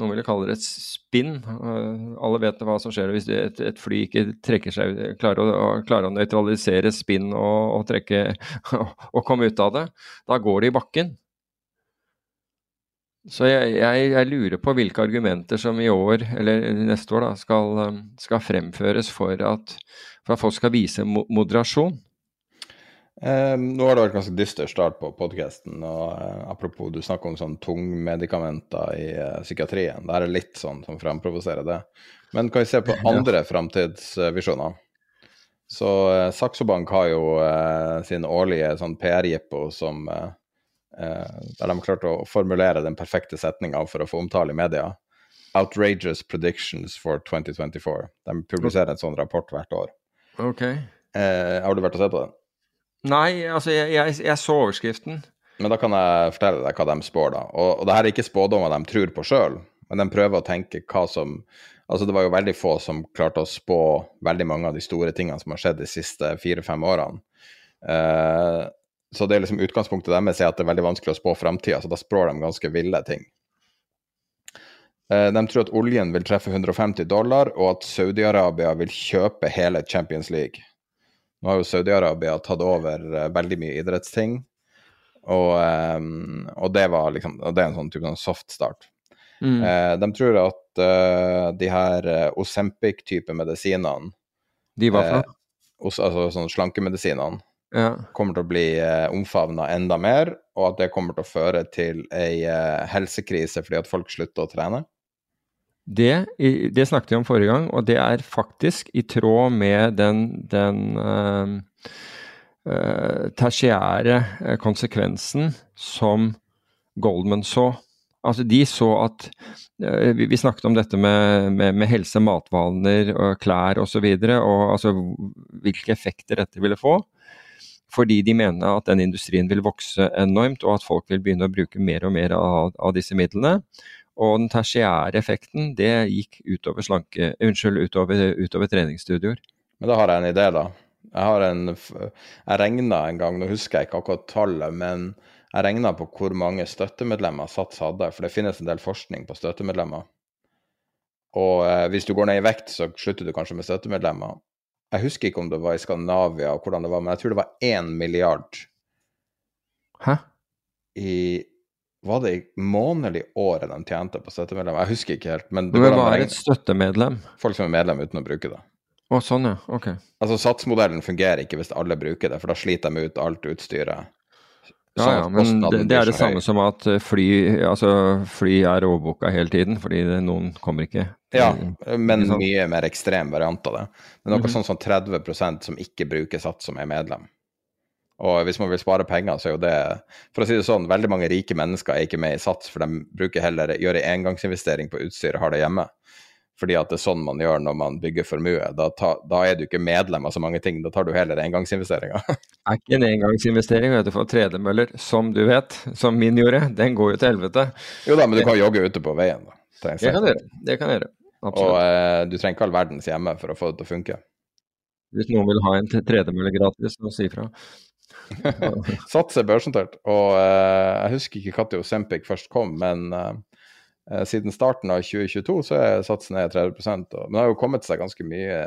Speaker 6: Noen ville kalle det et spinn. Uh, alle vet hva som skjer hvis et, et fly ikke trekker seg, klarer å, klarer å nøytralisere spinn og, og, trekke, (laughs) og komme ut av det. Da går det i bakken. Så jeg, jeg, jeg, lurer på hvilke argumenter som i år, eller neste år, da, skal, um, skal fremføres for at, for at, folk skal vise moderasjon.
Speaker 5: Eh, nå har det vært ganske dyster start på podkasten. Uh, apropos du snakker om sånn tungmedikamenter i uh, psykiatrien. Det er litt sånn som fremprovoserer det. Men kan vi se på (laughs) andre framtidsvisjoner? Så uh, Saxo Bank har jo sin årlige sånn PR-jippo som Eh, der de klarte å formulere den perfekte setninga for å få omtale i media. Outrageous predictions for 2024. De publiserer en sånn rapport hvert år.
Speaker 6: Ok.
Speaker 5: Eh, har du vært og sett på den?
Speaker 6: Nei, altså jeg, jeg, jeg, så overskriften.
Speaker 5: Men da kan jeg fortelle deg hva de spår, da. Og, og det her er ikke spådommer de tror på sjøl, men de prøver å tenke hva som Altså, det var jo veldig få som klarte å spå veldig mange av de store tingene som har skjedd de siste fire-fem årene. Eh, så det er liksom utgangspunktet deres er at det er veldig vanskelig å spå framtida, så da spår de ganske ville ting. Eh, de tror at oljen vil treffe 150 dollar, og at Saudi-Arabia vil kjøpe hele Champions League. Nå har jo Saudi-Arabia tatt over uh, veldig mye idrettsting, og, um, og, det var liksom og det er en sånn type sånn soft start. Mm. Uh, de tror at uh, de her Osempic-type medisinene
Speaker 6: De hva for
Speaker 5: altså sånn slankemedisinene
Speaker 6: ja.
Speaker 5: kommer til å bli eh, omfavna enda mer, og at det kommer til å føre til ei helsekrise fordi at folk slutter å trene?
Speaker 6: Det, det, snakket vi om forrige gang, og det er faktisk i tråd med den, den uh, tertiære eh, konsekvensen som Goldman så. Altså De så at uh, vi, snakket om dette med, med, med helse, matvaner, og klær osv. Og, så videre, og altså, hvilke effekter dette ville få fordi de mener at den industrien vil vokse enormt, og at folk vil begynne å bruke mer og mer av, av disse midlene. Og den tertiære effekten, det gikk utover, slanke, unnskyld, utover, utover treningsstudioer.
Speaker 5: Men da har jeg en idé, da. Jeg har en Jeg regna en gang, nå husker jeg ikke akkurat tallet, men jeg regna på hvor mange støttemedlemmer Sats hadde, for det finnes en del forskning på støttemedlemmer. Og eh, hvis du går ned i vekt, så slutter du kanskje med støttemedlemmer. Jeg husker ikke om det var i Skandinavia og hvordan det var, men jeg tror det var én milliard
Speaker 6: Hæ?
Speaker 5: i Var det i månedlig året de tjente på støttemedlem? Jeg husker ikke helt. Men
Speaker 6: det var et støttemedlem?
Speaker 5: Folk som er medlem uten å bruke det.
Speaker 6: Å, sånn ja, ok.
Speaker 5: Altså Satsmodellen fungerer ikke hvis alle bruker det, for da sliter de ut alt utstyret.
Speaker 6: Ja, ja, men det, det er det samme som at eh, fly, altså, fly er overbooka hele tiden, fordi det, noen kommer ikke.
Speaker 5: Ja, men mye mer ekstrem variant av det. Er noe mm -hmm. sånn som 30% som ikke bruker Sats, som er medlem. Og hvis man vil spare penger, så er jo det For å si det sånn, veldig mange rike mennesker er ikke med i Sats, for de bruker heller gjøre engangsinvestering på utstyr og har det hjemme fordi at det er sånn man gjør når man bygger formue. Da, ta, da er du ikke medlem av så mange ting, da tar du heller engangsinvesteringer. (laughs)
Speaker 6: er ikke en engangsinvestering vet du, for tredemøller, som du vet, som min gjorde, den går jo til helvete.
Speaker 5: Jo da, men du kan jogge ute på veien. da.
Speaker 6: Det kan jeg gjøre. Det kan jeg gjøre.
Speaker 5: Absolutt. Og eh, du trenger ikke all verdens hjemme for å få det til å funke.
Speaker 6: Hvis noen vil ha en tredemølle gratis, så si ifra. (laughs)
Speaker 5: Sats er børsnotert, og uh, jeg husker ikke når Sempic først kom, men Eh, siden starten av 2022 så er satsen ned 30% Men det har jo kommet seg ganske mye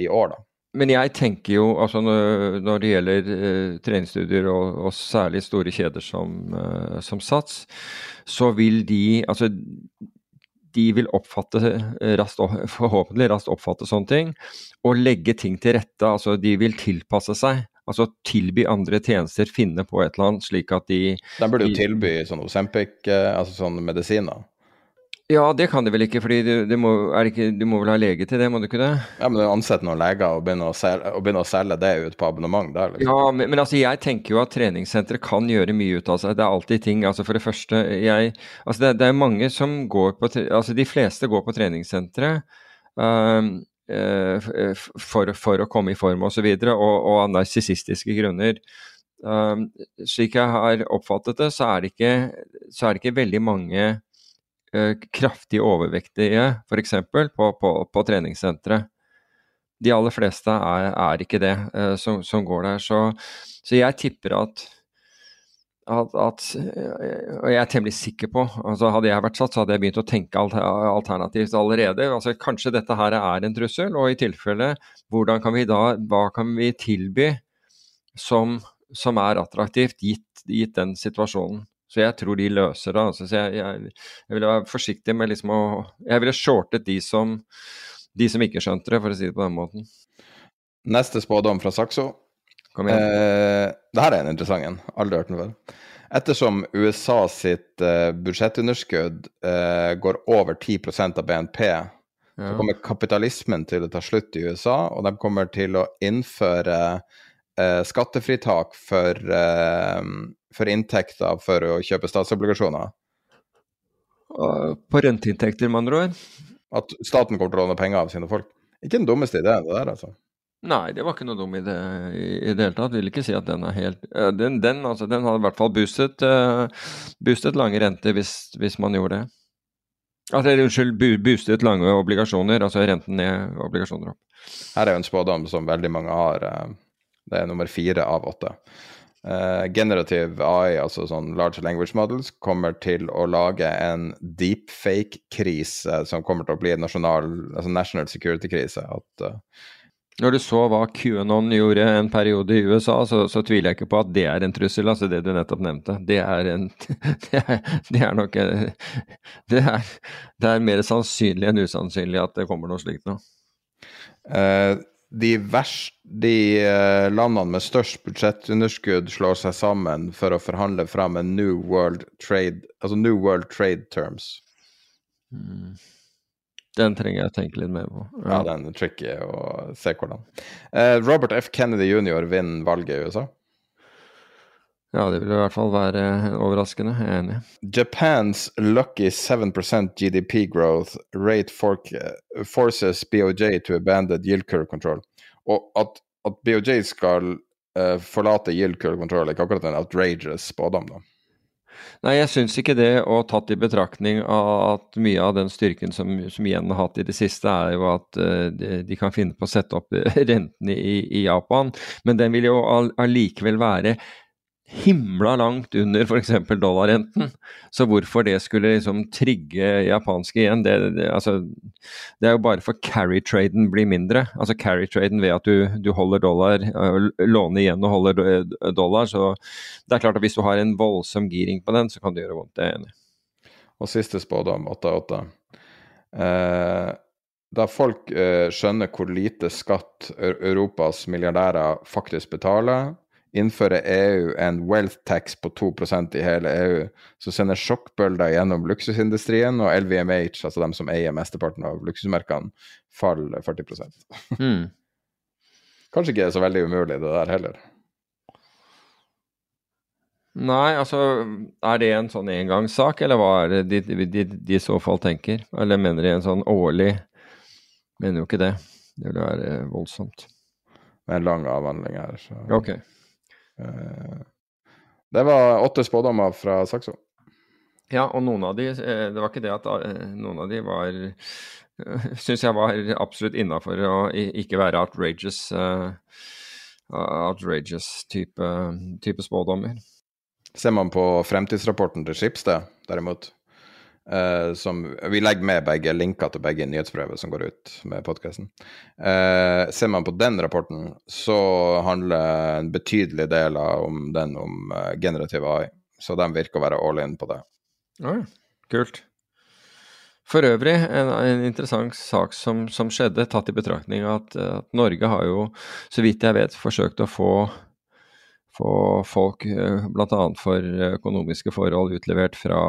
Speaker 5: i år, da.
Speaker 6: Men jeg tenker jo, altså når det gjelder uh, treningsstudier og, og, særlig store kjeder som, uh, som, Sats, så vil de Altså de vil oppfatte rast, (laughs) forhåpentlig raskt oppfatte sånne ting, og legge ting til rette. Altså de vil tilpasse seg. Altså tilby andre tjenester, finne på et eller annet slik at de
Speaker 5: De burde jo tilby sånn Osempic, altså sånne medisiner.
Speaker 6: Ja, det kan de vel ikke, fordi du, du, du, må, vel ha lege til det, må du ikke det?
Speaker 5: Ja, men ansette noen leger og begynne, å selge, og begynne å selge det ut på abonnement der,
Speaker 6: liksom. Ja, men, men, altså jeg tenker jo at treningssentre kan gjøre mye ut av seg. Det er alltid ting. altså For det første, jeg Altså det, det er mange som går på Altså de fleste går på treningssentre. Um, for, for, å komme i form osv., og, så videre, og, og av narsissistiske grunner. Um, slik jeg har oppfattet det, så er det ikke, så er det ikke veldig mange uh, kraftig overvektige, f.eks. På, på, på treningssenteret. De aller fleste er, er ikke det uh, som, som, går der. Så, så jeg tipper at, at, at, eh, Og jeg er temmelig sikker på altså Hadde jeg vært satt, så hadde jeg begynt å tenke alternativt allerede. Altså Kanskje dette her er en trussel, og i tilfelle, hvordan kan vi da, hva kan vi tilby som, som er attraktivt, gitt, gitt den situasjonen? Så jeg tror de løser det. Altså. Så jeg, jeg, jeg, ville være forsiktig med liksom å Jeg ville shortet de som, de som ikke skjønte det, for å si det på den måten.
Speaker 5: Neste spådom fra Saxo.
Speaker 6: Kom igjen.
Speaker 5: Eh, det her er en interessant en. Aldri hørt den før. Ettersom USA sitt uh, budsjettunderskudd uh, går over 10% av BNP, ja. så kommer kapitalismen til å ta slutt i USA, og de kommer til å innføre uh, skattefritak for, for inntekter for å kjøpe statsobligasjoner.
Speaker 6: På renteinntekter, med andre ord?
Speaker 5: At staten kommer til å låne penger av sine folk. Ikke den dummeste ideen, det der, altså.
Speaker 6: Nei, det var ikke noe dum i, i det hele tatt. Vil ikke si at den er helt Den, den, altså, den hadde i hvert fall boostet, uh, boostet lange renter hvis, hvis, man gjorde det. Altså, unnskyld, boostet lange obligasjoner, altså renten ned, obligasjoner opp.
Speaker 5: Her er jo en spådom som veldig mange har. Uh, det er nummer fire av åtte. Uh, generativ AI, altså sånn large language models, kommer til å lage en deepfake-krise som kommer til å bli en nasjonal, altså national security-krise. At
Speaker 6: når du så hva QAnon gjorde en periode i USA, så, så, tviler jeg ikke på at det er en trussel, altså det du nettopp nevnte. Det er, en, (laughs) det er, det er nok det er, det er, mer sannsynlig enn usannsynlig at det kommer noe slikt nå.
Speaker 5: Uh, de, verst, de uh, landene med størst budsjettunderskudd slår seg sammen for å forhandle fram en New World Trade, altså New World Trade Terms.
Speaker 6: Mm. Den trenger jeg å tenke litt mer på.
Speaker 5: Ja, ja den er tricky å se hvordan. Uh, Robert F. Kennedy jr. vinner valget i USA.
Speaker 6: Ja, det vil i hvert fall være overraskende. Jeg er enig.
Speaker 5: Japans lucky 7% GDP growth rate for, forces BOJ to abandon yield curve control. Og at, at BOJ skal uh, forlate yield curve control, er ikke akkurat en outrageous spådom, da.
Speaker 6: Nei, jeg syns ikke det, og tatt i betraktning av at mye av den styrken som, som Yen har hatt i det siste, er jo at uh, de, kan finne på å sette opp (laughs) rentene i, i Japan. Men den vil jo allikevel være himla langt under f.eks. dollarrenten. Så hvorfor det skulle liksom trigge japanske igjen, det, det, altså, det er jo bare for carry-traden blir mindre. Altså carry-traden ved at du, du, holder dollar, øh, låner igjen og holder øh, dollar. Så det er klart at hvis du har en voldsom giring på den, så kan det gjøre vondt. Det er jeg enig
Speaker 5: Og siste spådom, 8-8. Eh, da folk eh, skjønner hvor lite skatt Europas milliardærer faktisk betaler, innfører EU en wealth tax på 2% i hele EU, så sender sjokkbølger gjennom luksusindustrien, og LVMH, altså de som eier mesteparten av luksusmerkene, faller 40 mm. (laughs) Kanskje ikke er så veldig umulig, det der heller.
Speaker 6: Nei, altså er det en sånn engangssak, eller hva er det de, de, de, i så fall tenker? Eller mener de en sånn årlig Mener jo ikke det. Det ville være voldsomt.
Speaker 5: Det er en lang avhandling her. Så.
Speaker 6: Ok.
Speaker 5: Eh, det var åtte spådommer fra Saxo.
Speaker 6: Ja, og noen av de eh, Det var ikke det at eh, noen av de var (laughs) Syns jeg var absolutt innafor å ikke være outrageous outrageous type, type spådommer.
Speaker 5: Ser man på fremtidsrapporten til Schibsted, derimot, Uh, som, vi legger med begge linker til begge nyhetsbrevet som går ut med podkasten. Uh, eh, ser man på den rapporten, så handler en betydelig del av om den om uh, generativ AI. Så de virker å være all in på det.
Speaker 6: Oh, kult. For øvrig en, en interessant sak som, som, skjedde, tatt i betraktning at, at, Norge har jo, så vidt jeg vet, forsøkt å få, få folk, bl.a. for økonomiske forhold, utlevert fra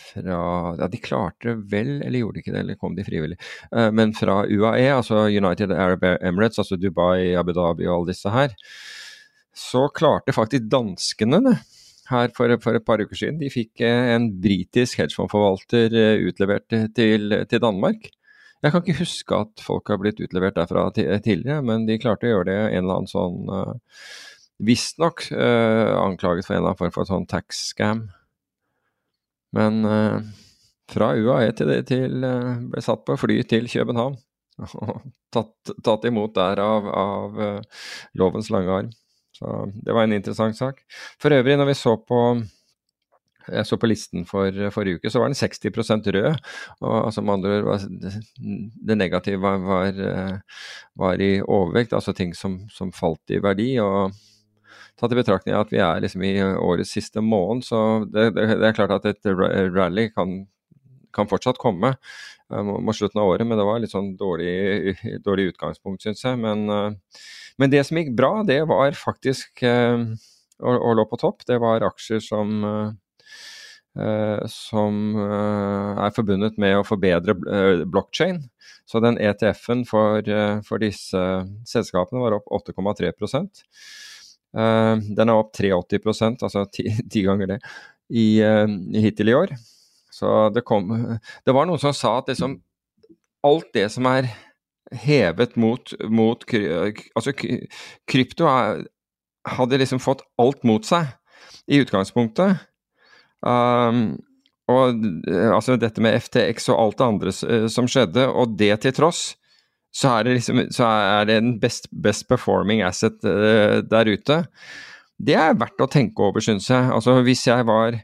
Speaker 6: fra Ja, de klarte vel, eller gjorde de ikke det, eller kom de frivillig? Uh, men fra UAE, altså United Arab Emirates, altså Dubai, Abu Dhabi og alle disse her, så klarte faktisk danskene det her for, for, et par uker siden. De fikk eh, en britisk hedgefondforvalter uh, utlevert til, til, Danmark. Jeg kan ikke huske at folk har blitt utlevert derfra tidligere, men de klarte å gjøre det en eller annen sånn Visstnok uh, anklaget for en eller annen form for sånn tax scam. Men uh, fra UAE til, til uh, ble satt på fly til København. (laughs) Og tatt, tatt imot der av, av uh, lovens lange arm. Så det var en interessant sak. For øvrig, når vi så på jeg så på listen for forrige uke, så var den 60% rød. og altså med andre ord, Det negative var, var, var, i overvekt, altså ting som, som falt i verdi. og tatt i betraktning at vi er liksom i årets siste måned, så det, det, det er klart at et rally kan, kan fortsatt komme mot slutten av året, men det var litt sånn dårlig, (laughs) dårlig utgangspunkt, syns jeg. Men, men, det som gikk bra, det var faktisk å, å lå på topp. Det var aksjer som Uh, som uh, er forbundet med å forbedre uh, blockchain. Så den ETF-en for, for, disse selskapene var opp 8,3 Den er opp 83 altså ti, (laughs) ti ganger det, i, hittil i år. Så det kom Det var noen som sa at liksom alt det som er hevet mot, mot Altså krypto er, hadde liksom fått alt mot seg i utgangspunktet. Um, og eh, altså dette med FTX og alt det andre eh, som skjedde, og det til tross, så er det, liksom, så er det en best, best performing asset uh, der ute. Det er verdt å tenke over, syns jeg. Altså hvis jeg var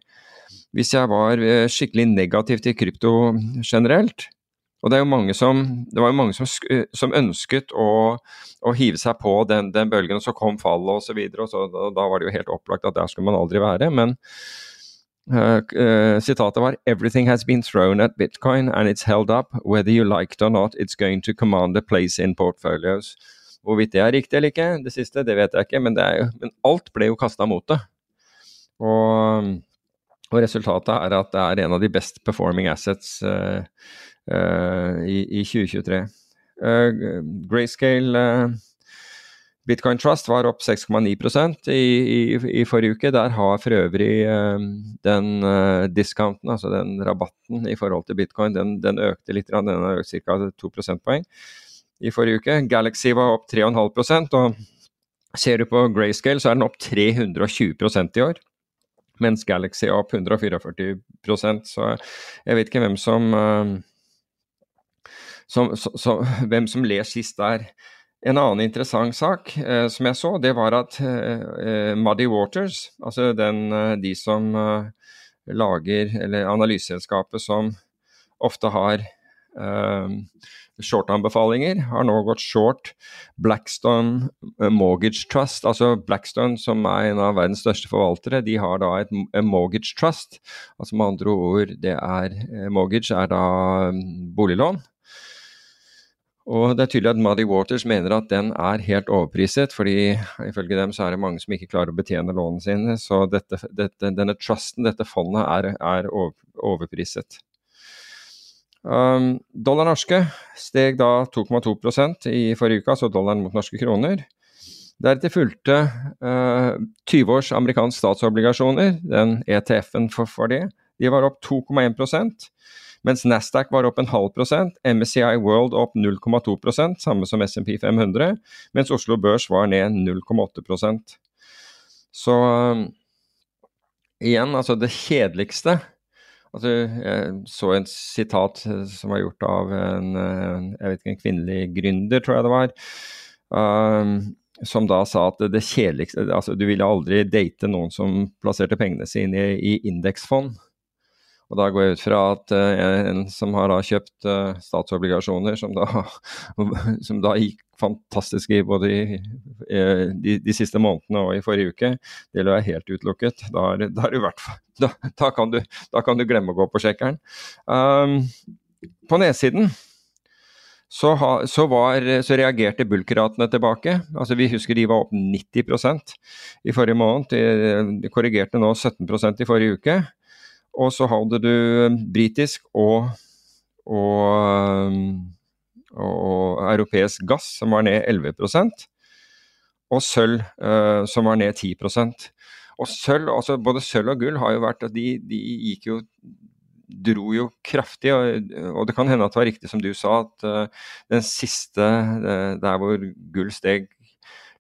Speaker 6: hvis jeg var skikkelig negativ til krypto generelt, og det, er jo mange som, det var jo mange som, som ønsket å, å, hive seg på den, den bølgen, og så kom fallet osv. Og, så, og da var det jo helt opplagt at der skulle man aldri være. Men sitatet var 'Everything has been thrown at bitcoin and it's held up. Whether you like it or not, it's going to command a place in portfolios'. Hvorvidt det er riktig eller ikke, det siste, det vet jeg ikke, men, jo, men alt ble jo kasta mot det. Og, og, resultatet er at det er en av de best performing assets uh, i, i, 2023. Grayscale Bitcoin Trust var opp 6,9 i, i, i, forrige uke. Der har for øvrig uh, den uh, discounten, altså den rabatten i forhold til bitcoin, den, den økte litt. Den har økt ca. 2 prosentpoeng i forrige uke. Galaxy var opp 3,5% og ser du på Grayscale, så er den opp 320% i år. Mens Galaxy er opp 144% så jeg vet ikke hvem som, uh, som, så, så, hvem som ler sist der. En annen interessant sak eh, som jeg så, det var at eh, eh Muddy Waters, altså den, eh, de som eh, lager, eller analyseselskapet som ofte har eh, short-anbefalinger, har nå gått short Blackstone Mortgage Trust. Altså Blackstone, som er en av verdens største forvaltere, de har da et mortgage trust. Altså med andre ord, det er mortgage er da mm, boliglån. Og det er tydelig at Muddy Waters mener at den er helt overpriset, fordi ifølge dem så er det mange som ikke klarer å betjene lånene sine. Så dette, dette, denne trusten, dette fondet, er, er overpriset. Um, dollar norske steg da 2,2% i forrige uke, altså dollaren mot norske kroner. Deretter fulgte uh, 20 års amerikansk statsobligasjoner, den ETF-en for, for det. De var opp 2,1 mens Nasdaq var opp en halv prosent, MSCI World opp 0,2% samme som SMP 500, mens Oslo Børs var ned 0,8% Så um, igjen, altså det kjedeligste altså, Jeg så en sitat eh, som var gjort av en, eh, jeg vet ikke, en kvinnelig gründer, tror jeg det var. Um, som da sa at det kjedeligste altså Du ville aldri date noen som plasserte pengene sine i, i indeksfond. Og da går jeg ut fra at uh, en som har da kjøpt uh, statsobligasjoner, som da, (laughs) som da, gikk fantastisk i både i, uh, de, de, siste månedene og i forrige uke, det lå jeg helt utelukket. Da, er, da, er fall, (laughs) da, da, kan du, da kan du glemme å gå på sjekkeren. Um, på nedsiden så, ha, så, var, så, reagerte bulkratene tilbake. Altså Vi husker de var opp 90% i forrige måned. De korrigerte nå 17% i forrige uke. Og så hadde du um, britisk og, og, um, og, europeisk gass, som var ned 11 og sølv, uh, som var ned 10% Og sølv, altså Både sølv og gull har jo vært de, de gikk jo dro jo kraftig, og, og, det kan hende at det var riktig som du sa, at uh, den siste, uh, der hvor gull steg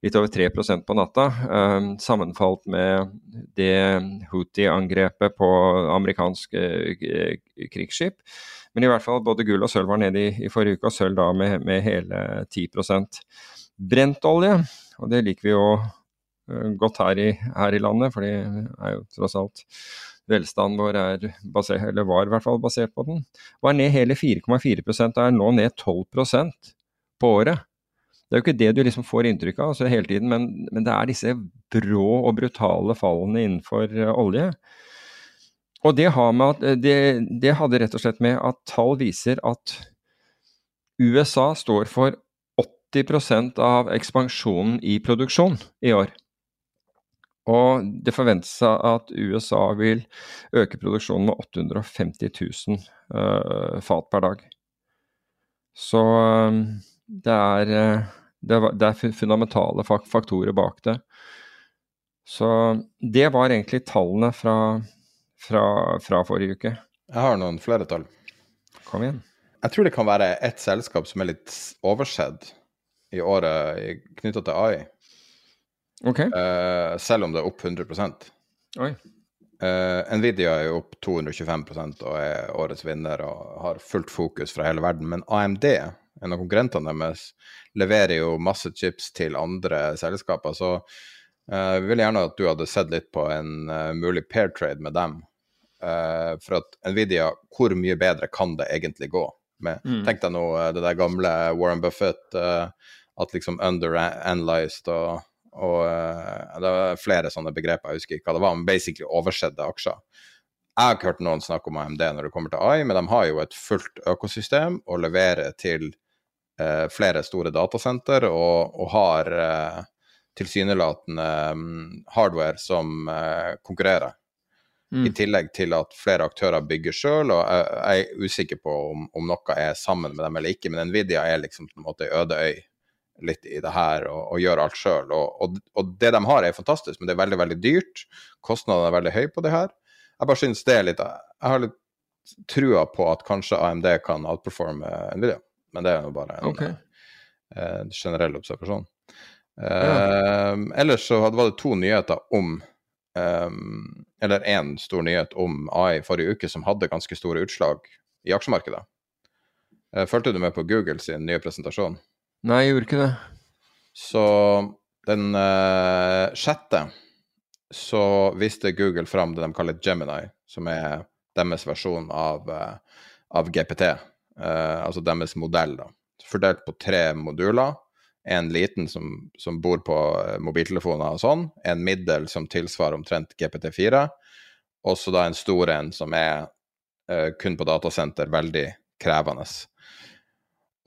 Speaker 6: litt over 3% på natta. Um, sammenfalt med det Houthi-angrepet på amerikansk uh, krigsskip. Men i hvert fall både gull og sølv var nede i, i forrige uke, og sølv da med, med hele 10% Brentolje, og det liker vi jo uh, godt her i, her i landet, for det er jo tross alt velstanden vår er basert, eller var i hvert fall basert på den, var ned hele 4,4 og er nå ned 12% på året. Det er jo ikke det du liksom får inntrykk av altså, hele tiden, men, men, det er disse brå og brutale fallene innenfor uh, olje. Og det, at, det, det, hadde rett og slett med at tall viser at USA står for 80% av ekspansjonen i produksjon i år. Og det forventes at USA vil øke produksjonen med 850 000 uh, fat per dag. Så um, det, er, det, er, det er, fundamentale faktorer bak det. Så det var egentlig tallene fra, fra, fra forrige uke.
Speaker 5: Jeg har noen flere tall.
Speaker 6: Kom igjen.
Speaker 5: Jeg tror det kan være ett selskap som er litt oversett i året knytta til AI.
Speaker 6: Okay.
Speaker 5: Uh, selv om det er opp 100
Speaker 6: Oi.
Speaker 5: Uh, Nvidia er jo opp 225% og er årets vinner og har fullt fokus fra hele verden. Men AMD, en av konkurrentene deres, leverer jo masse chips til andre selskaper. Så uh, vi vil gjerne at du hadde sett litt på en mulig pair trade med dem. for at Nvidia, hvor mye bedre kan det egentlig gå? Med, mm. Tenk deg nå det der gamle Warren Buffett, at liksom underanalyzed og og uh, det var flere sånne begreper, jeg husker ikke hva det var, men basically oversedde aksjer. Jeg har ikke hørt noen snakke om AMD når det kommer til AI, men de har jo et fullt økosystem å levere til uh, flere store datasenter og, og har uh, tilsynelatende um, hardware som konkurrerer. Mm. I tillegg til at flere aktører bygger sjøl, og jeg, jeg, er usikker på om, om, noe er sammen med dem eller ikke, men Nvidia er liksom på en måte øde øy litt i det her og, og gjør alt sjøl. Og, og, og, det de har, er fantastisk, men det er veldig veldig dyrt. Kostnadene er veldig høye på det her. Jeg bare syns det er litt Jeg har litt trua på at kanskje AMD kan outperforme Nvidia, men det er jo bare en
Speaker 6: okay.
Speaker 5: uh, generell observasjon. Uh, ja. Ellers så var det to nyheter om um, Eller én stor nyhet om AI forrige uke som hadde ganske store utslag i aksjemarkedet. Uh, fulgte du med på Google sin nye presentasjon?
Speaker 6: Nei, jeg gjorde ikke det.
Speaker 5: Så den uh, sjette så viste Google fram det de kaller Gemini, som er deres versjon av, av GPT. Eh, altså deres modell, da. Fordelt på tre moduler. En liten som, som bor på mobiltelefoner og sånn. En middel som tilsvarer omtrent GPT4. Og så da en stor en som er kun på datasenter, veldig krevende.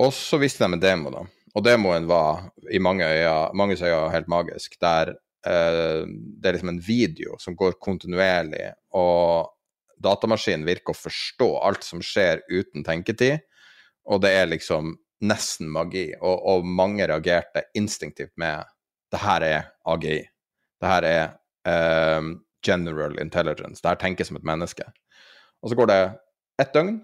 Speaker 5: Og så viste de en demo, da og demoen var i mange øyne, manges øyne helt magisk. Der eh, det er liksom en video som går kontinuerlig, og datamaskinen virker å forstå alt som skjer uten tenketid. Og det er liksom nesten magi. Og, og mange reagerte instinktivt med det her er AGI. Det her er eh, general intelligence. Det her tenker som et menneske. Og så går det ett døgn,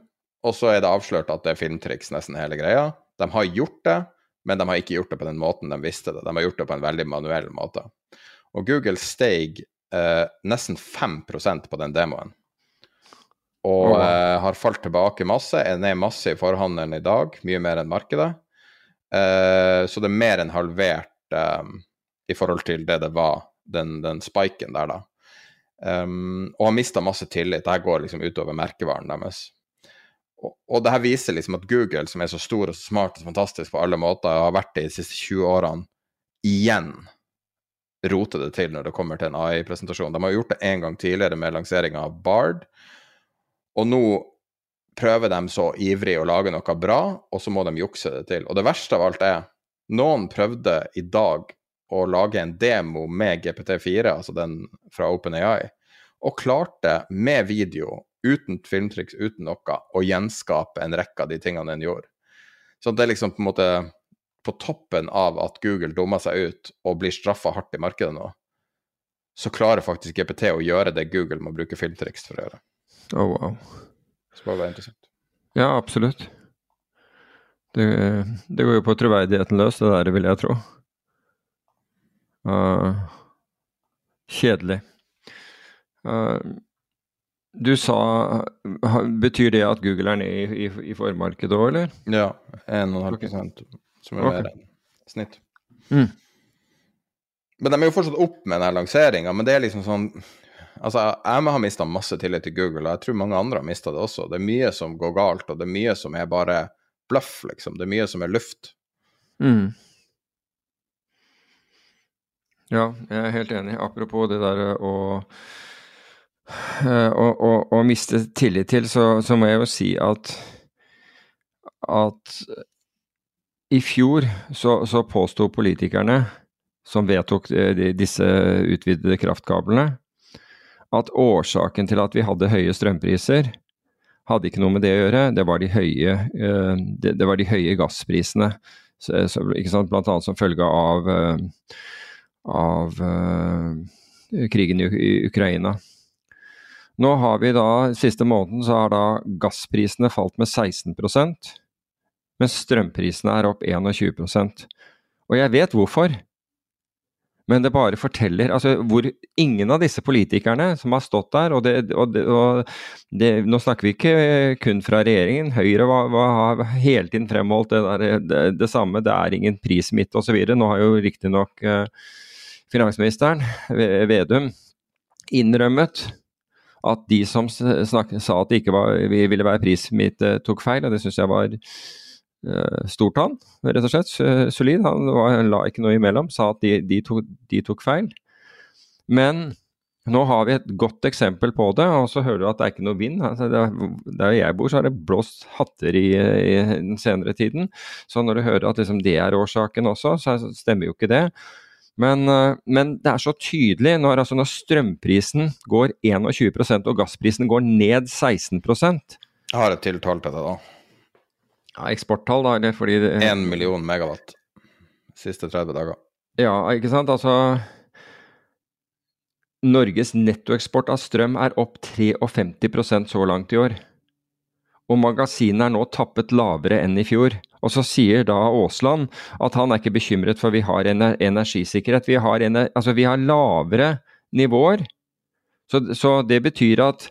Speaker 5: og så er det avslørt at det er filmtriks, nesten hele greia. De har gjort det, men de har ikke gjort det på den måten de visste det. De har gjort det på en veldig manuell måte. Og Google steg eh, nesten 5% på den demoen. Og eh, har falt tilbake masse, er ned masse i forhandelen i dag, mye mer enn markedet. Eh, så det er mer enn halvert eh, i forhold til det det var, den, den spiken der, da. Um, og har mista masse tillit. Dette går liksom utover merkevaren deres og, det her viser liksom at Google, som er så stor og så smart og fantastisk på alle måter, og har vært det de siste 20 årene, igjen roter det til når det kommer til en AI-presentasjon. De har gjort det en gang tidligere med lanseringa av Bard, og nå prøver de så ivrig å lage noe bra, og så må de jukse det til. Og det verste av alt er, noen prøvde i dag å lage en demo med GPT4, altså den fra OpenAI, og klarte med video uten filmtriks, uten noe, å gjenskape en rekke av de tingene den gjorde. Så det er liksom på en måte på toppen av at Google dummer seg ut og blir straffa hardt i markedet nå, så klarer faktisk GPT å gjøre det Google må bruke filmtriks for å gjøre.
Speaker 6: Oh, wow.
Speaker 5: Så bare være interessant.
Speaker 6: Ja, absolutt. Det, det, går jo på troverdigheten løs, det der, vil jeg tro. Uh, kjedelig. Uh, du sa Betyr det at Google er nede i, i, i formarkedet òg, eller?
Speaker 5: Ja. 1,5 okay. som er okay. snitt.
Speaker 6: Mm.
Speaker 5: Men de er jo fortsatt opp med den lanseringa, men det er liksom sånn Altså, jeg har mista masse tillit til Google, og jeg tror mange andre har mista det også. Det er mye som går galt, og det er mye som er bare bløff, liksom. Det er mye som er luft.
Speaker 6: Mm. Ja, jeg er helt enig. Apropos det der å, eh, å, å, å miste tillit til, så, så, må jeg jo si at at i fjor så, så påsto politikerne som vedtok eh, disse utvidede kraftkablene, at årsaken til at vi hadde høye strømpriser, hadde ikke noe med det å gjøre. Det var de høye, eh, det, var de høye gassprisene. Så, Blant annet som følge av, eh, av uh, krigen i, i, Ukraina. Nå har vi da, Siste måneden så har da gassprisene falt med 16% mens strømprisene er opp 21% Og jeg vet hvorfor. Men det bare forteller altså, hvor ingen av disse politikerne som har stått der og, det, og, det, og det, Nå snakker vi ikke kun fra regjeringen. Høyre har hele tiden fremholdt det, det, samme. Det er ingen prissmitte osv. Nå har jo riktignok eh, finansministeren, Vedum, innrømmet at de som snak, sa at det ikke var, ville være prissmitte, tok feil. og Det syns jeg var Eh, stort han, rett og slett. Solid. Han, var, la ikke noe imellom, sa at de, de, tok, de, tok, feil. Men nå har vi et godt eksempel på det, og så hører du at det er ikke noe vind. Altså, der jeg bor, så har det blåst hatter i, i, den senere tiden. Så når du hører at liksom, det er årsaken også, så stemmer jo ikke det. Men, eh, men det er så tydelig når, altså, når strømprisen går 21% og gassprisen går ned 16
Speaker 5: Jeg har et tiltalt til deg, da
Speaker 6: ja, eksporttall, da, eller fordi det
Speaker 5: Én million megawatt siste 30 dager.
Speaker 6: Ja, ikke sant. Altså Norges nettoeksport av strøm er opp 53% så langt i år. Og magasinene er nå tappet lavere enn i fjor. Og så sier da Aasland at han er ikke bekymret for vi har energisikkerhet. Vi har, ener, altså, vi har lavere nivåer. Så, så det betyr at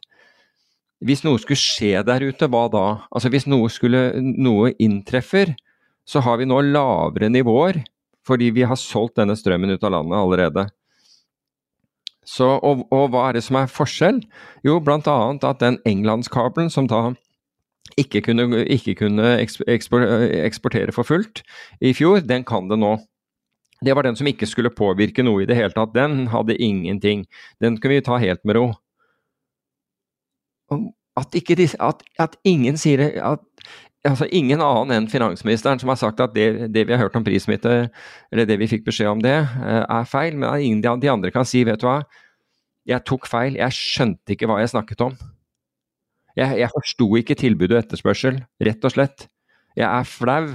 Speaker 6: hvis noe skulle skje der ute, hva da? Altså Hvis noe, skulle, noe inntreffer, så har vi nå lavere nivåer fordi vi har solgt denne strømmen ut av landet allerede. Så, og, og, hva er det som er forskjell? Jo, bl.a. at den englandskabelen som da ikke kunne, ikke kunne eksportere for fullt i fjor, den kan det nå. Det var den som ikke skulle påvirke noe i det hele tatt. Den hadde ingenting. Den kunne vi ta helt med ro at, de, at, at ingen sier at, altså Ingen annen enn finansministeren som har sagt at det, det, vi har hørt om prissmitte, eller det vi fikk beskjed om det, eh, er feil. Men ingen av de andre kan si vet du hva, jeg tok feil, jeg skjønte ikke hva jeg snakket om. Jeg, jeg forsto ikke tilbud og etterspørsel, rett og slett. Jeg er flau,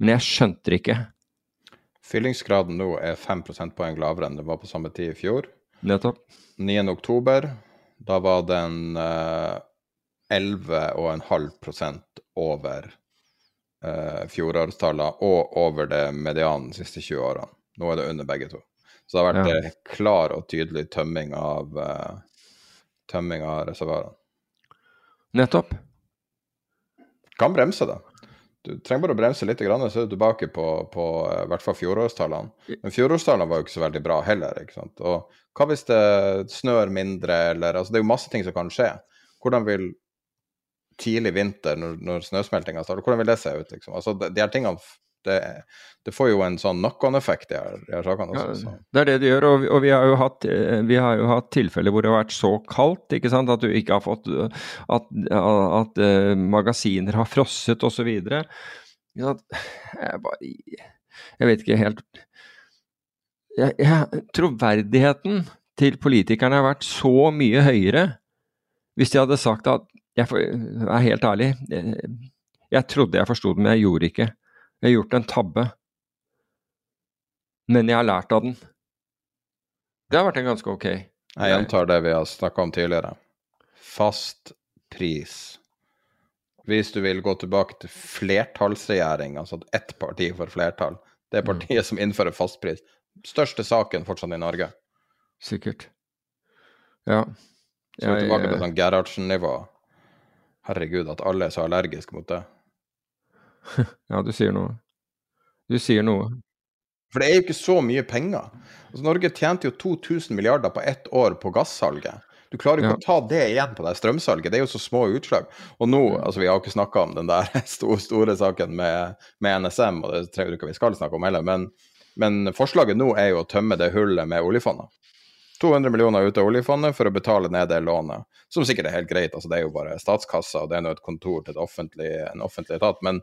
Speaker 6: men jeg skjønte det ikke.
Speaker 5: Fyllingsgraden nå er 5 prosentpoeng lavere enn det var på samme tid i fjor.
Speaker 6: Nettopp.
Speaker 5: 9. da var den uh, eh, 11,5 over uh, fjorårstallene og over det medianen de siste 20 årene. Nå er det under begge to. Så det har vært ja. Eh, klar og tydelig tømming av, uh, tømming av reservoarene.
Speaker 6: Nettopp.
Speaker 5: Kan bremse det. Du trenger bare å bremse litt, så er du tilbake på, på i hvert fall fjorårstallene. Men fjorårstallene var jo ikke så veldig bra heller. ikke sant? Og hva hvis det snør mindre, eller altså Det er jo masse ting som kan skje. Hvordan vil tidlig vinter, når, når snøsmeltinga starter, hvordan vil det se ut? liksom? Altså, de, de her tingene det, det, får jo en sånn knock-on-effekt i her sakene også.
Speaker 6: Ja, det er det det gjør, og vi, og vi, har hatt, eh, vi har jo hatt tilfeller hvor det har vært så kaldt ikke sant, at du ikke har fått At, at uh, magasiner har frosset osv. Jeg, bare jeg vet ikke helt jeg, jeg, Troverdigheten til politikerne har vært så mye høyere hvis de hadde sagt at Jeg er helt ærlig, jeg, jeg trodde jeg forsto det, men jeg gjorde ikke. Jeg har gjort en tabbe. Men jeg har lært av den. Det har vært en ganske ok.
Speaker 5: Jeg gjentar det vi har snakka om tidligere. Fast pris. Hvis du vil gå tilbake til flertallsregjering, altså at ett parti får flertall, det er mm. partiet mm. som innfører fastpris, største saken fortsatt i Norge.
Speaker 6: Sikkert. Ja.
Speaker 5: Så jeg, tilbake til sånn Gerhardsen-nivå. Herregud, at alle er så allergiske mot det. (laughs)
Speaker 6: ja, du sier noe. Du sier noe.
Speaker 5: For det er jo ikke så mye penger. Altså, Norge tjente jo 2000 milliarder på ett år på gassalget. Du klarer jo ikke ja. å ta det igjen på det strømsalget. Det er jo så små utslag. Og nå, altså vi har jo ikke snakka om den der (laughs) store, store saken med, med, NSM, og det trenger jeg ikke vi skal snakke om heller, men Men forslaget nå er jo å tømme det hullet med oljefondet. 200 millioner ut av oljefondet for å betale ned det lånet, som sikkert er helt greit. altså Det er jo bare statskassa, og det er nå et kontor til offentlig, en offentlig etat. Men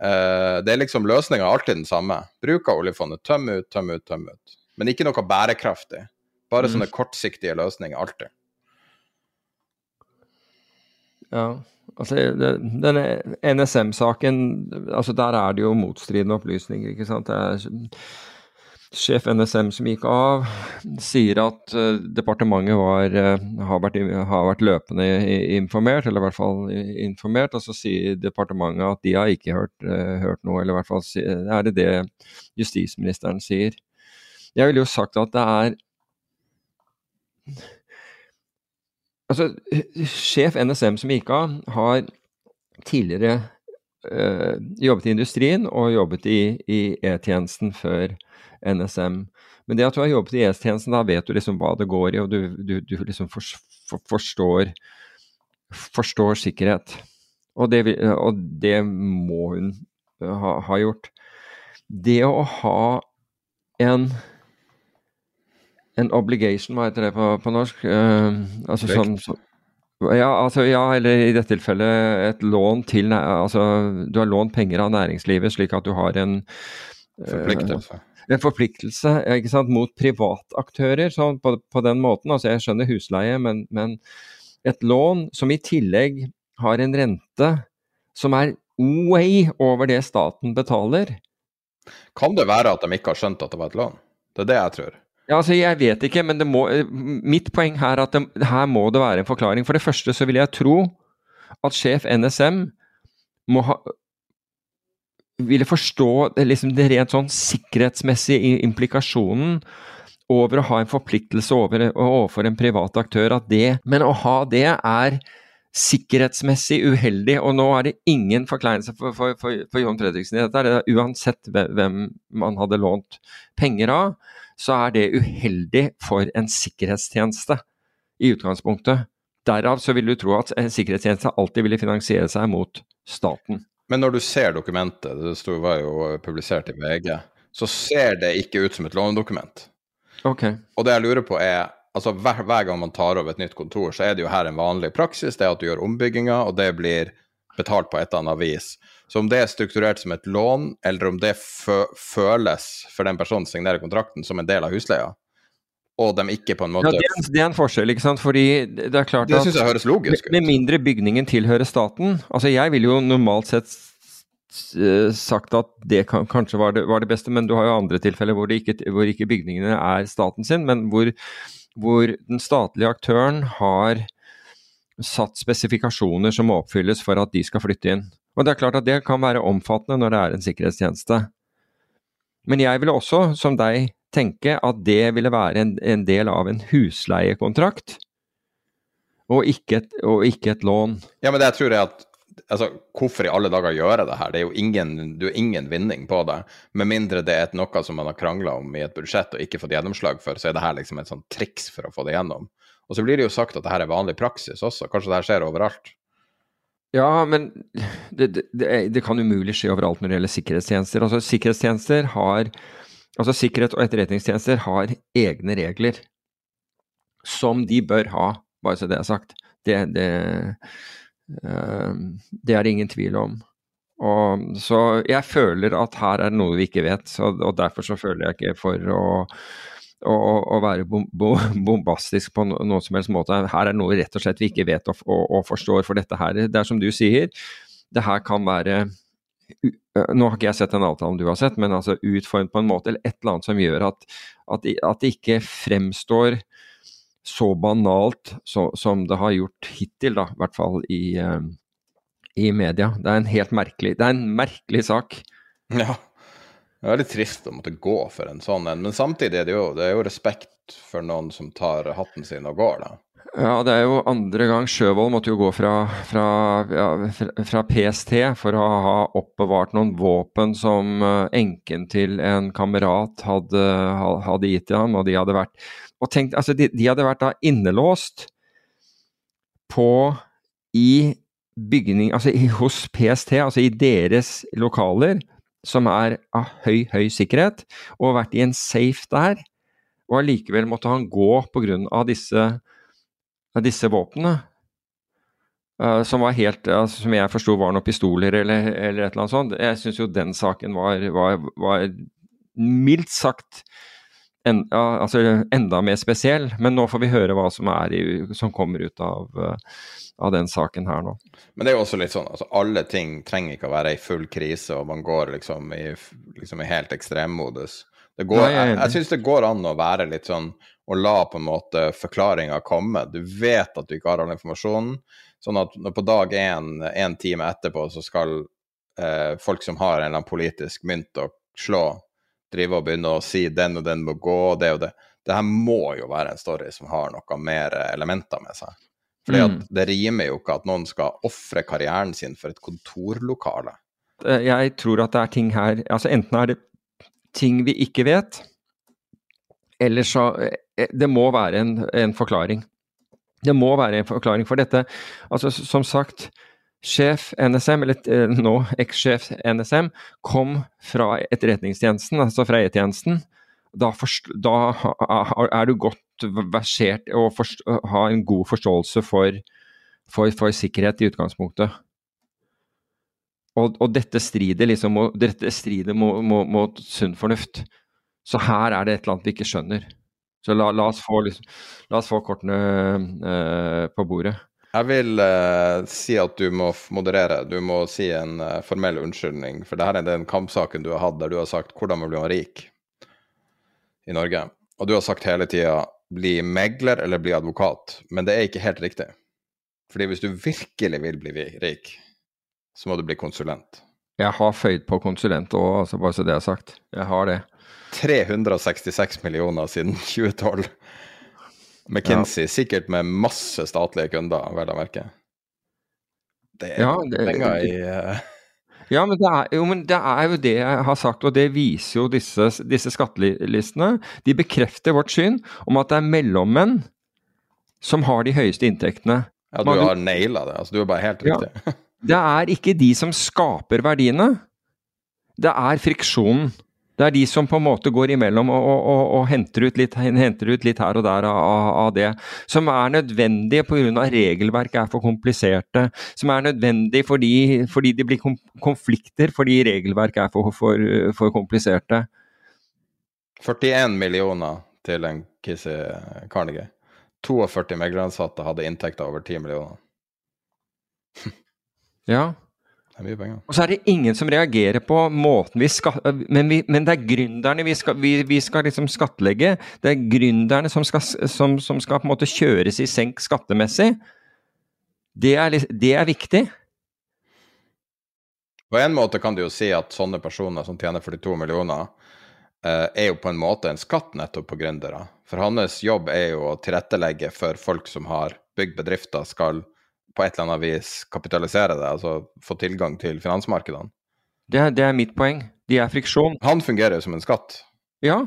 Speaker 5: det er liksom løsninga alltid den samme. Bruk av oljefondet. Tømme ut, tømme ut, tøm ut. Men ikke noe bærekraftig. Bare mm. sånne kortsiktige løsninger alltid.
Speaker 6: Ja, altså denne NSM-saken, altså der er det jo motstridende opplysninger, ikke sant. Det er sjef NSM som gikk av, sier at uh, departementet var, uh, har, vært, har, vært, løpende informert, eller i hvert fall informert. Og så sier departementet at de har ikke hørt, uh, hørt noe, eller i hvert fall er det det justisministeren sier. Jeg ville jo sagt at det er Altså, sjef NSM som gikk av, har tidligere jobbet i industrien og jobbet i E-tjenesten før NSM. Men det at du har jobbet i E-tjenesten, da vet du liksom hva det går i, og du, du, du liksom for, for, forstår, forstår sikkerhet. Og det, og det, må hun ha, ha, gjort. Det å ha en en obligation, hva heter det på, på norsk? Uh, altså sånn, så, ja, altså, ja, eller i dette tilfellet et lån til Altså, du har lånt penger av næringslivet slik at du har en
Speaker 5: Forpliktelse. Uh,
Speaker 6: en forpliktelse ikke sant, mot privataktører sånn, på, på, den måten. Altså, jeg skjønner husleie, men, men, et lån som i tillegg har en rente som er way over det staten betaler.
Speaker 5: Kan det være at de ikke har skjønt at det var et lån? Det er det jeg tror.
Speaker 6: Ja, altså Jeg vet ikke, men må, mitt poeng her er at det, her må det være en forklaring. For det første så vil jeg tro at sjef NSM må ha, ville forstå liksom det rent sånn sikkerhetsmessige implikasjonen over å ha en forpliktelse over, overfor en privat aktør. At det, men å ha det er sikkerhetsmessig uheldig, og nå er det ingen forkleinelse for, for, for, for John Fredriksen i dette. Det er uansett hvem man hadde lånt penger av, så er det uheldig for en sikkerhetstjeneste i utgangspunktet. Derav så vil du tro at en sikkerhetstjeneste alltid ville finansiere seg mot staten.
Speaker 5: Men når du ser dokumentet, det stod, var jo publisert i VG, så ser det ikke ut som et lånedokument.
Speaker 6: Okay.
Speaker 5: Og det jeg lurer på er altså hver, hver, gang man tar over et nytt kontor, så er det jo her en vanlig praksis, det er at du gjør ombygginger, og det blir betalt på et eller annet vis. Så om det er strukturert som et lån, eller om det føles for den personen som signerer kontrakten, som en del av husleia, og de ikke på en måte
Speaker 6: ja, det, er, det er en forskjell, ikke sant. Fordi det er klart
Speaker 5: det at jeg høres logisk ut.
Speaker 6: Med mindre bygningen tilhører staten Altså, jeg vil jo normalt sett sagt at det kan, kanskje var det, var det, beste, men du har jo andre tilfeller hvor, ikke, hvor ikke bygningene er staten sin, men hvor, hvor, den statlige aktøren har satt spesifikasjoner som må oppfylles for at de skal flytte inn. Og Det er klart at det kan være omfattende når det er en sikkerhetstjeneste. Men jeg ville også, som deg, tenke at det ville være en, en del av en husleiekontrakt, og ikke, et, og ikke et lån.
Speaker 5: Ja, men det jeg tror jeg at altså, Hvorfor i alle dager gjøre det her? Det er jo ingen, du er ingen vinning på det. Med mindre det er noe som man har krangla om i et budsjett og ikke fått gjennomslag for, så er det her liksom et sånt triks for å få det gjennom. Og så blir det jo sagt at det her er vanlig praksis også. Kanskje det her skjer overalt?
Speaker 6: Ja, men det, det, det kan umulig skje overalt når det gjelder sikkerhetstjenester. Altså, sikkerhetstjenester har Altså sikkerhet og etterretningstjenester har egne regler som de bør ha, bare så det er sagt. Det, det, uh, det er det ingen tvil om. Og, så jeg føler at her er det noe vi ikke vet, så, og derfor så føler jeg ikke for å, å, å være (laughs) bombastisk på noen som helst måte. Her er noe rett og slett vi ikke vet og, og, og forstår, for dette her, det er som du sier, det her kan være nå har ikke jeg sett den avtalen du har sett, men altså utformet på en måte, eller et eller annet som gjør at, at, at det ikke fremstår så banalt så, som det har gjort hittil, da, i hvert fall i, i media. Det er en helt merkelig, det er en merkelig sak.
Speaker 5: Ja. Det er veldig trist å måtte gå for en sånn en, men samtidig er det jo, det er jo respekt for noen som tar hatten sin og går, da.
Speaker 6: Ja, det er jo andre gang Sjøvold måtte jo gå fra, fra, ja, fra, PST for å ha oppbevart noen våpen som eh, enken til en kamerat hadde, hadde gitt til ham, og de hadde vært og tenk, altså de, de hadde vært da innelåst på i bygning, altså hos PST, altså i deres lokaler, som er av høy, høy sikkerhet, og vært i en safe der, og allikevel måtte han gå pga. disse, disse våpnene. Uh, som var helt, altså, som jeg forsto var noen pistoler eller, eller, et eller annet sånt. Jeg syns jo den saken var, var, var mildt sagt en, ja, altså enda mer spesiell. Men nå får vi høre hva som, i, som kommer ut av, uh, av, den saken her nå.
Speaker 5: Men det er jo også litt sånn, altså alle ting trenger ikke å være i full krise, og man går liksom i, liksom i helt ekstremmodus. Det går, Nei, jeg jeg syns det går an å være litt sånn og la på en måte forklaringa komme. Du vet at du ikke har all informasjonen. Sånn at når på dag én, en time etterpå, så skal eh, folk som har en eller annen politisk mynt å slå, drive og begynne å si den og den må gå, og det og det. Det her må jo være en story som har noe mer elementer med seg. Fordi mm. det rimer jo ikke at noen skal ofre karrieren sin for et kontorlokale.
Speaker 6: Eh, jeg tror at det er ting her altså Enten er det ting vi ikke vet, eller så eh, Det må være en, en forklaring. Det må være en forklaring for dette. Altså, som sagt, sjef NSM, eller nå, nå ekssjef NSM, kom fra Etterretningstjenesten, altså fra E-tjenesten. Da, da, er du godt versert og har en god forståelse for, for, for, sikkerhet i utgangspunktet. Og, og dette strider liksom dette strider mot, mot, mot sunn fornuft. Så her er det et eller annet vi ikke skjønner. Så la, la, oss, få, liksom, la oss, få, kortene uh, på bordet.
Speaker 5: Jeg vil uh, si at du må moderere. Du må si en uh, formell unnskyldning. For dette er den kampsaken du har hatt der du har sagt 'hvordan blir man rik' i Norge. Og du har sagt hele tida 'bli megler eller bli advokat'. Men det er ikke helt riktig. Fordi hvis du virkelig vil bli rik, så må du bli konsulent.
Speaker 6: Jeg har føyd på konsulent òg, altså bare så det er sagt. Jeg har det.
Speaker 5: 366 millioner siden (laughs) 2012. McKinsey, ja. sikkert med masse statlige kunder, vel å merke. Det er ja, det, penger i uh...
Speaker 6: Ja, men det, er, jo, men det, er, jo, det jeg har sagt, og det viser jo disse, disse skattelistene. De bekrefter vårt syn om at det er mellommenn som har de høyeste inntektene.
Speaker 5: Ja, du har naila det. Altså, du er bare helt riktig. Ja, (laughs)
Speaker 6: det er ikke de som skaper verdiene. Det er friksjonen. Det er de som på en måte går imellom og, og, og, og henter, ut litt, henter, ut litt, her og der av, av det. Som er nødvendige pga. regelverket er for kompliserte. Som er nødvendig fordi, fordi det blir konflikter fordi regelverket er for, for, for kompliserte.
Speaker 5: 41 millioner til en Kissy Carnegie. 42 megleransatte hadde inntekter over 10 millioner.
Speaker 6: ja. Det er mye penger. Og så er det ingen som reagerer på måten vi skal Men, vi, men det er gründerne vi skal, vi, vi skal liksom skattlegge. Det er gründerne som skal, som, som skal, på en måte kjøres i senk skattemessig. Det er, det er viktig.
Speaker 5: På en måte kan du jo si at sånne personer som tjener 42 millioner, eh, er jo på en måte en skatt nettopp på gründere. For hans jobb er jo å tilrettelegge for folk som har bygd bedrifter, skal på et eller annet vis kapitalisere det, altså få tilgang til finansmarkedene.
Speaker 6: Det, det er mitt poeng. De er friksjon.
Speaker 5: Han fungerer jo som en skatt.
Speaker 6: Ja.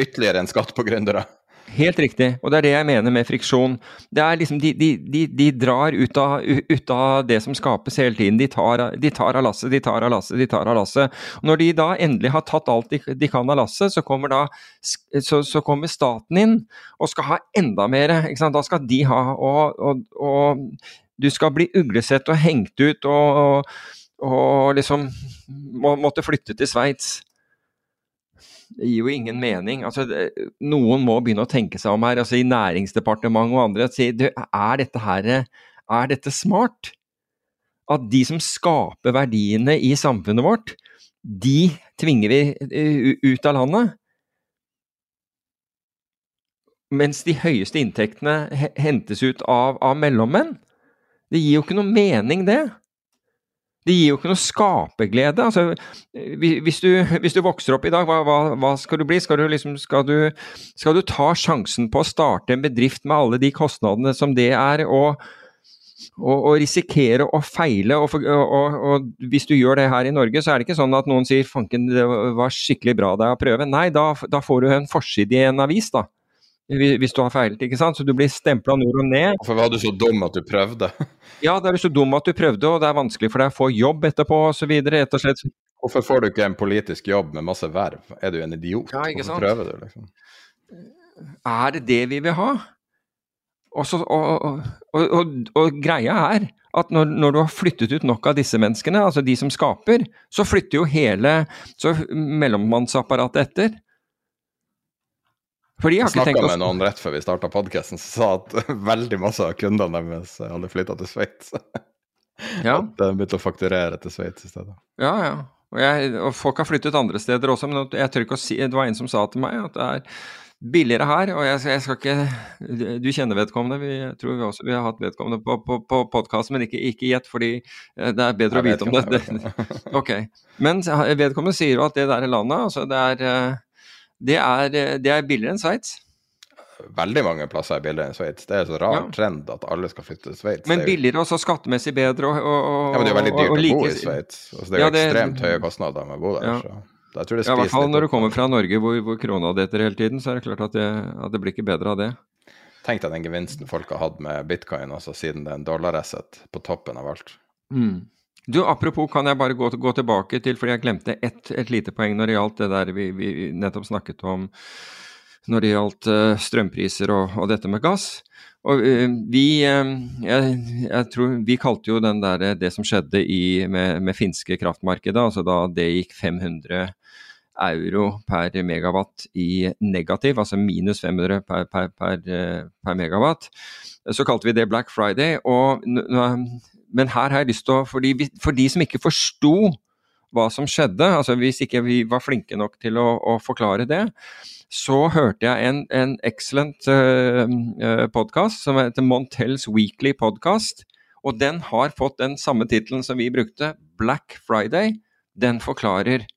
Speaker 5: Ytterligere en skatt på gründere.
Speaker 6: Helt riktig, og det er det jeg mener med friksjon. Det er liksom, De, de, de, de drar ut av, ut av, det som skapes hele tiden. De tar, de tar av lasset, de tar av lasset, de tar av lasset. Når de da endelig har tatt alt de, kan av lasset, så kommer, da, så, så kommer staten inn og skal ha enda mer. Da skal de ha og, og, og du skal bli uglesett og hengt ut og, og, og liksom må, måtte flytte til Sveits. Det gir jo ingen mening. Altså, det, noen må begynne å tenke seg om her, altså i Næringsdepartementet og andre. si, du, er, dette her, er dette smart? At de som skaper verdiene i samfunnet vårt, de tvinger vi eh, ut av landet? Mens de høyeste inntektene hentes ut av, av mellommenn? Det gir jo ikke noe mening, det. Det gir jo ikke noe skaperglede. Altså, hvis, du, hvis, du, vokser opp i dag, hva, hva, hva skal du bli? Skal du, liksom, skal, du, skal du, ta sjansen på å starte en bedrift med alle de kostnadene som det er, og, og, og risikere å feile? Og, og, hvis du gjør det her i Norge, så er det ikke sånn at noen sier 'fanken, det var skikkelig bra deg å prøve'. Nei, da, da får du en forside i en avis, da hvis du har feilet, ikke sant. Så du blir stempla nord og ned.
Speaker 5: Hvorfor var du så dum at du prøvde? (laughs)
Speaker 6: ja, da er du så dum at du prøvde, og det er vanskelig for deg å få jobb etterpå osv. Rett og slett.
Speaker 5: Hvorfor får du ikke en politisk jobb med masse verv? Er du en idiot?
Speaker 6: Ja, ikke sant?
Speaker 5: Hvorfor prøver du, liksom?
Speaker 6: Er det det vi vil ha? Og, så, og, og, og, og, greia er at når, når, du har flyttet ut nok av disse menneskene, altså de som skaper, så flytter jo hele så mellommannsapparatet etter.
Speaker 5: For jeg ikke med noen rett før vi starta podkasten som sa at (laughs) veldig masse av kundene deres hadde flytta til Sveits. (laughs)
Speaker 6: Ja.
Speaker 5: At de begynte å fakturere til Sveits i stedet.
Speaker 6: Ja, ja. Og, jeg, og, folk har flyttet andre steder også, men jeg tør ikke å si Det var en som sa til meg at det er billigere her, og jeg, jeg, skal ikke Du kjenner vedkommende, vi, tror vi også vi har hatt vedkommende på, på, på podkast, men ikke, ikke gjett, fordi eh, det er bedre å vite om det. det. (laughs) ok. Men vedkommende sier jo at det der landet, altså det er, eh, det er, det er billigere enn Sveits.
Speaker 5: Veldig mange plasser er billigere enn Sveits. Det er en så rar ja. trend at alle skal flytte til Sveits.
Speaker 6: Men billigere og så skattemessig bedre og, og, og
Speaker 5: Ja, men det er jo veldig dyrt å like... bo i Sveits. Altså, det er jo ja, det... ekstremt høye kostnader med å bo der. Ja. så...
Speaker 6: Jeg tror det ja, I hvert fall når du kommer fra Norge hvor, hvor krona detter hele tiden, så er det klart at det, at det blir ikke bedre av det.
Speaker 5: Tenk deg den gevinsten folk har hatt med bitcoin, også, siden det er en dollaresset på toppen av alt.
Speaker 6: Mm. Du, Apropos, kan jeg bare gå, gå tilbake til, fordi jeg glemte ett et lite poeng når det gjaldt det der vi, vi nettopp snakket om når det gjaldt uh, strømpriser og, og, dette med gass. Og uh, vi uh, jeg, jeg, tror vi kalte jo den der, det som skjedde i, med, med finske kraftmarkedet, altså da det gikk 500 euro per megawatt i negativ, altså minus 500 per, per, per, eh, per megawatt. Så kalte vi det Black Friday. Og, men her har jeg lyst til å For de, for de som ikke forsto hva som skjedde, altså hvis ikke vi var flinke nok til å, å forklare det, så hørte jeg en, en excellent uh, uh podkast som heter Montels Weekly Podcast. Og den har fått den samme tittelen som vi brukte, Black Friday. Den forklarer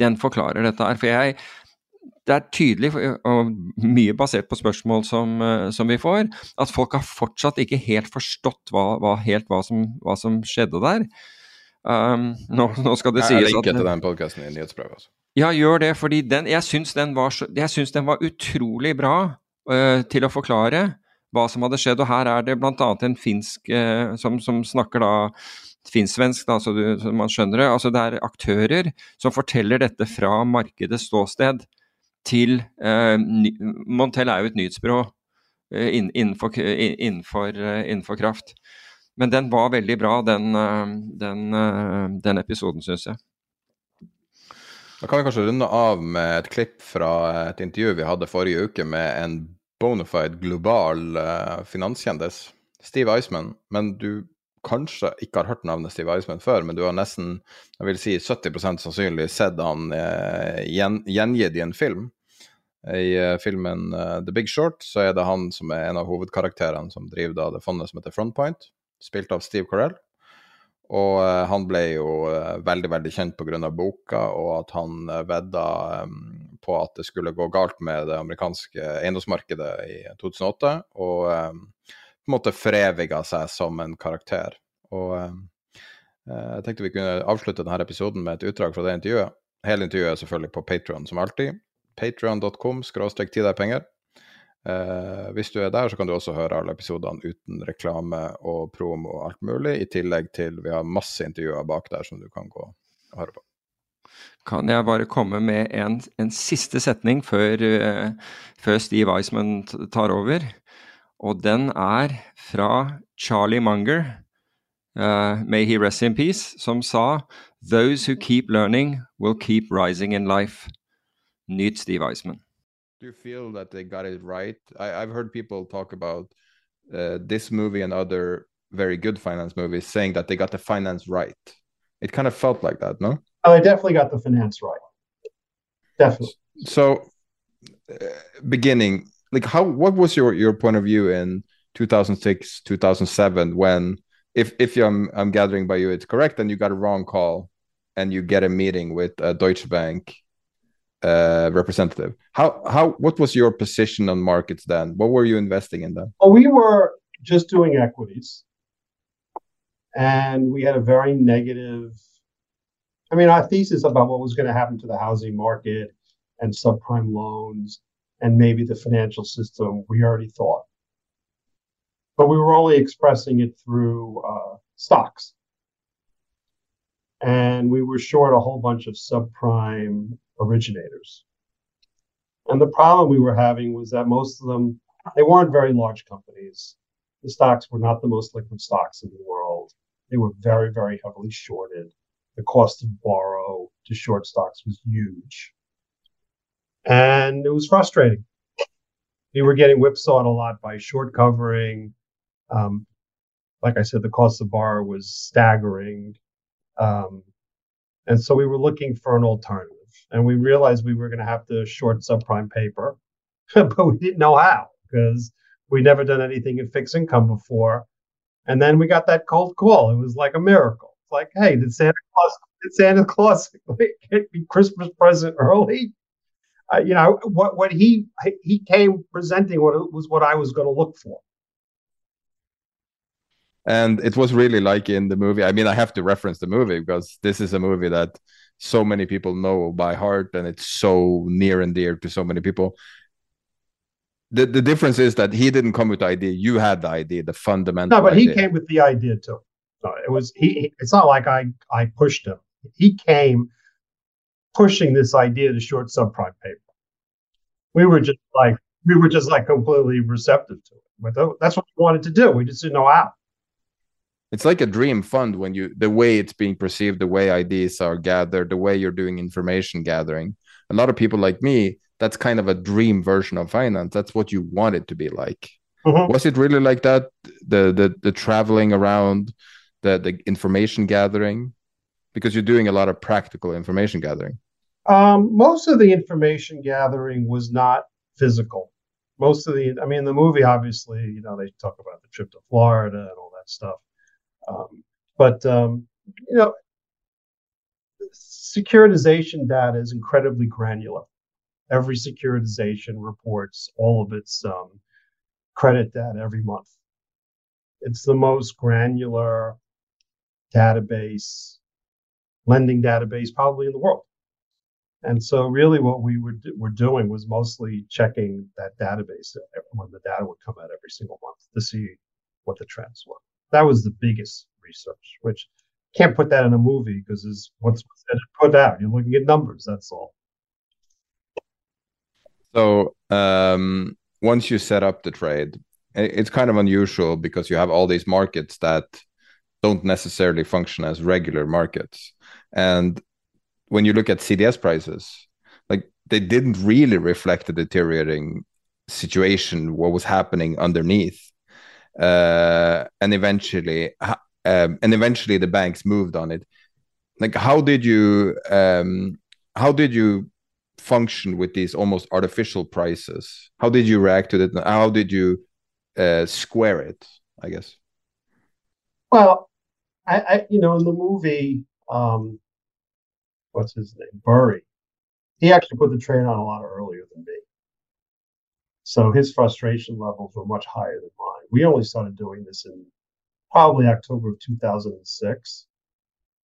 Speaker 6: den forklarer dette her. For jeg det er tydelig, og mye basert på spørsmål som, eh, som, vi får, at folk har fortsatt ikke helt forstått hva, hva helt hva som, hva som, skjedde der. Um, nå, nå, skal det sies
Speaker 5: at Jeg linker til den podkasten i nyhetsbrevet. Altså.
Speaker 6: Ja, gjør det. fordi den, jeg syns den, den, var utrolig bra uh, til å forklare hva som hadde skjedd. Og her er det bl.a. en finsk uh, som, som snakker da finsk-svensk, så, så, man skjønner det. Altså det er aktører som forteller dette fra markedets ståsted til eh, Montel er jo et nyhetsbyrå eh, innenfor, innenfor, eh, innenfor, kraft. Men den var veldig bra, den, den, den episoden, syns jeg.
Speaker 5: Da kan vi kanskje runde av med et klipp fra et intervju vi hadde forrige uke med en bonafide global finanskjendis, Steve Eisman. Men du kanskje ikke har hørt navnet Steve Eisman før, men du har nesten jeg vil si 70 sannsynlig sett han eh, gjen, gjengitt i en film. I eh, filmen eh, The Big Short så er det han som er en av hovedkarakterene som driver da det fondet som heter Frontpoint, spilt av Steve Carell. Og uh, han ble jo veldig veldig kjent pga. boka, og at han vedda um, på at det skulle gå galt med det amerikanske eiendomsmarkedet i 2008. Og um, på en måte foreviga seg som en karakter. Og eh, eh, jeg tenkte vi kunne avslutte denne episoden med et utdrag fra det intervjuet. Hele intervjuet er selvfølgelig på Patron, som alltid. Patron.com skråstrek ti deg penger. Eh, hvis du er der, så kan du også høre alle episodene uten reklame og promo og alt mulig, i tillegg til vi har masse intervjuer bak der som du kan gå og høre på.
Speaker 6: Kan jeg bare komme med en, en siste setning før, uh, før Steve Eisman tar over? Og den er fra Charlie Munger, uh, may he rest in peace, som sa Those who keep learning will keep rising in life. Nyt Steve Eisman.
Speaker 5: Do you feel that they got it right? I, have heard people talk about uh, this movie and other very good finance movies saying that they got the finance right. It kind of felt like that, no?
Speaker 7: Oh, they definitely got the finance right. Definitely.
Speaker 5: So, uh, beginning, like how what was your your point of view in 2006 2007 when if if I'm I'm gathering by you it's correct and you got a wrong call and you get a meeting with a Deutsche Bank uh, representative? How how what was your position on markets then? What were you investing in then?
Speaker 7: Well we were just doing equities and we had a very negative i mean our thesis about what was going to happen to the housing market and subprime loans and maybe the financial system we already thought. But we were only expressing it through uh, stocks. and we were short a whole bunch of subprime originators. And the problem we were having was that most of them they weren't very large companies. The stocks were not the most liquid stocks in the world. They were very, very heavily shorted. The cost to borrow to short stocks was huge. And it was frustrating. We were getting whipsawed a lot by short covering. Um, like I said, the cost of borrow was staggering. Um, and so we were looking for an alternative. And we realized we were going to have to short subprime paper, (laughs) but we didn't know how because we'd never done anything in fixed income before. And then we got that cold call. It was like a miracle. It's like, hey, did Santa Claus did Santa Claus (laughs) get me Christmas present early? Uh, you know what? What he he came presenting what was what I was going to look for.
Speaker 5: And it was really like in the movie. I mean, I have to reference the movie because this is a movie that so many people know by heart, and it's so near and dear to so many people the, the difference is that he didn't come with the idea. You had the idea, the fundamental.
Speaker 7: No, but
Speaker 5: idea.
Speaker 7: he came with the idea too. So it was he. It's not like I I pushed him. He came pushing this idea to short subprime paper. We were just like we were just like completely receptive to it. But that's what we wanted to do. We just didn't know how.
Speaker 5: It's like a dream fund when you the way it's being perceived, the way ideas are gathered, the way you're doing information gathering. A lot of people like me that's kind of a dream version of finance that's what you want it to be like mm-hmm. was it really like that the the the traveling around the the information gathering because you're doing a lot of practical information gathering.
Speaker 7: Um, most of the information gathering was not physical. Most of the i mean the movie obviously you know they talk about the trip to florida and all that stuff. Um, but um, you know securitization data is incredibly granular. Every securitization reports all of its um, credit data every month. It's the most granular database, lending database probably in the world. And so, really, what we were, were doing was mostly checking that database when the data would come out every single month to see what the trends were. That was the biggest research, which can't put that in a movie because it's once what's put out. You're looking at numbers. That's all.
Speaker 5: So um, once you set up the trade, it's kind of unusual because you have all these markets that don't necessarily function as regular markets. And when you look at CDS prices, like they didn't really reflect the deteriorating situation, what was happening underneath. Uh, and eventually, um, and eventually the banks moved on it. Like, how did you, um, how did you function with these almost artificial prices? How did you react to it? How did you uh, square it? I guess.
Speaker 7: Well, I, I, you know in the movie, um, what's his name, Burry, he actually put the train on a lot earlier than me. So his frustration levels were much higher than mine. We only started doing this in probably October of 2006.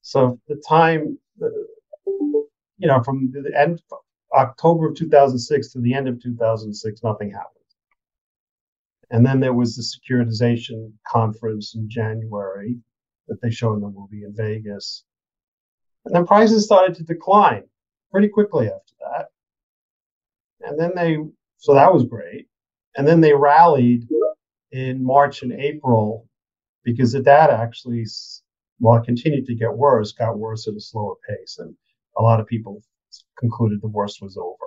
Speaker 7: So the time, you know, from the end October of 2006 to the end of 2006, nothing happened. And then there was the securitization conference in January that they show in the movie in Vegas. And then prices started to decline pretty quickly after that. And then they, so that was great. And then they rallied in March and April because the data actually, while it continued to get worse, got worse at a slower pace. And a lot of people concluded the worst was over.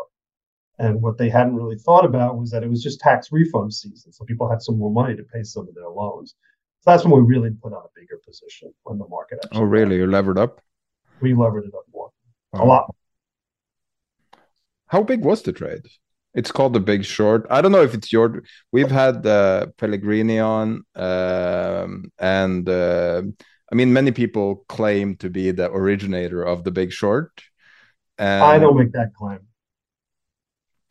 Speaker 7: And what they hadn't really thought about was that it was just tax refund season. So people had some more money to pay some of their loans. That's when we really put on a bigger position when the market
Speaker 5: actually. Oh, really? You levered up?
Speaker 7: We levered it up more. Oh. A lot.
Speaker 5: How big was the trade? It's called the Big Short. I don't know if it's your. We've had uh, Pellegrini on, um, and uh, I mean, many people claim to be the originator of the Big Short.
Speaker 7: And I don't make that claim.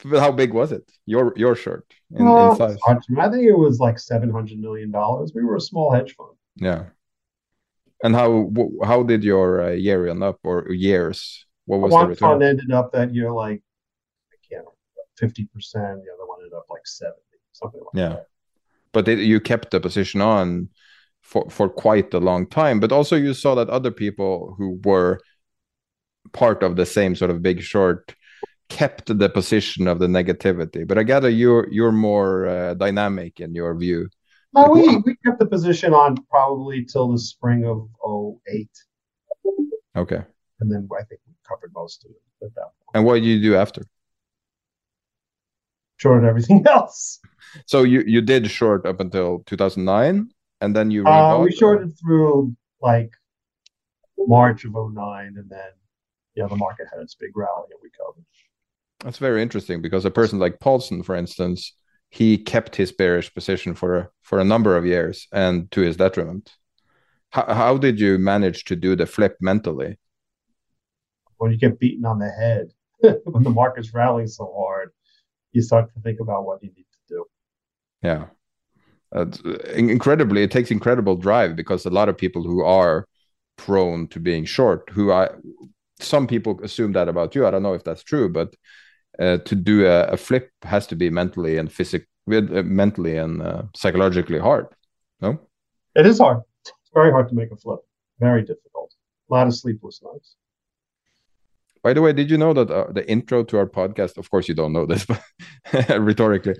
Speaker 5: How big was it? Your your shirt
Speaker 7: in, well, in size? I think it was like seven hundred million dollars. We were a small hedge fund.
Speaker 5: Yeah. And how how did your uh, year end up or years? What was
Speaker 7: one
Speaker 5: the return?
Speaker 7: fund ended up that year like I can't fifty percent. The other one ended up like seventy, something like
Speaker 5: yeah.
Speaker 7: that.
Speaker 5: But it, you kept the position on for for quite a long time. But also you saw that other people who were part of the same sort of big short kept the position of the negativity. But I gather you're you're more uh, dynamic in your view.
Speaker 7: No, we, we kept the position on probably till the spring of 08.
Speaker 5: Okay.
Speaker 7: And then I think we covered most of it at that point.
Speaker 5: And what did you do after?
Speaker 7: Short everything (laughs) else.
Speaker 5: So you you did short up until 2009, and then you.
Speaker 7: Uh, we shorted through like March of 09, and then yeah, the market had its big rally, and we covered.
Speaker 5: That's very interesting because a person like Paulson, for instance, he kept his bearish position for for a number of years and to his detriment. How how did you manage to do the flip mentally?
Speaker 7: When you get beaten on the head, (laughs) when the market's rallying so hard, you start to think about what you need to do.
Speaker 5: Yeah. Uh, incredibly, it takes incredible drive because a lot of people who are prone to being short, who I, some people assume that about you. I don't know if that's true, but uh, to do a, a, flip has to be mentally and physically, uh, mentally and uh, psychologically hard. No,
Speaker 7: it is hard. It's very hard to make a flip. Very difficult. A lot of sleepless nights.
Speaker 5: By the way, did you know that uh, the intro to our podcast? Of course, you don't know this, but (laughs) rhetorically,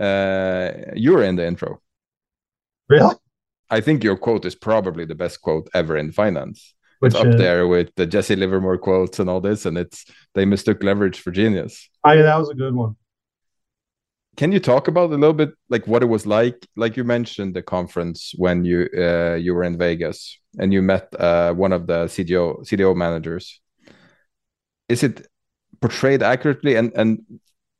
Speaker 5: uh, you're in the intro.
Speaker 7: Really?
Speaker 5: I think your quote is probably the best quote ever in finance. Which, it's up uh, there with the Jesse Livermore quotes and all this, and it's they mistook leverage for genius.
Speaker 7: I that was a good one.
Speaker 5: Can you talk about a little bit like what it was like? Like you mentioned the conference when you uh, you were in Vegas and you met uh, one of the CDO CDO managers is it portrayed accurately? And and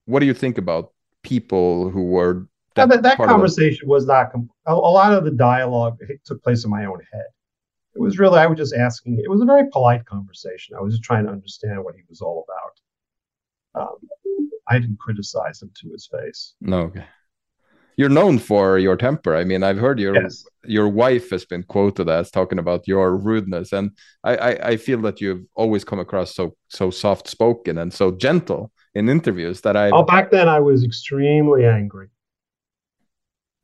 Speaker 5: what do you think about people who were
Speaker 7: that, that, that conversation was not a, a lot of the dialogue took place in my own head. It was really I was just asking. It was a very polite conversation. I was just trying to understand what he was all about. Um, I didn't criticize him to his face.
Speaker 5: No, okay you're known for your temper. I mean, I've heard your yes. your wife has been quoted as talking about your rudeness, and I, I, I feel that you've always come across so so soft spoken and so gentle in interviews that I.
Speaker 7: Oh, back then I was extremely angry.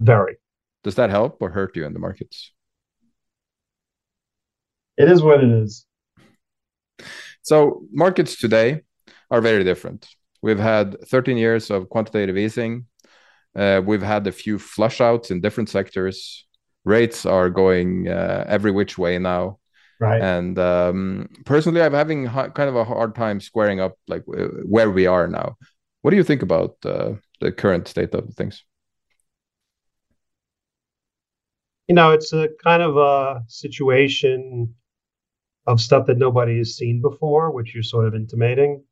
Speaker 7: Very.
Speaker 5: Does that help or hurt you in the markets?
Speaker 7: It is what it is.
Speaker 5: So markets today are very different. We've had 13 years of quantitative easing uh, we've had a few flush outs in different sectors. Rates are going uh, every which way now.
Speaker 7: Right.
Speaker 5: And um, personally, I'm having kind of a hard time squaring up like where we are now. What do you think about uh, the current state of things?
Speaker 7: You know, it's a kind of a situation of stuff that nobody has seen before, which you're sort of intimating.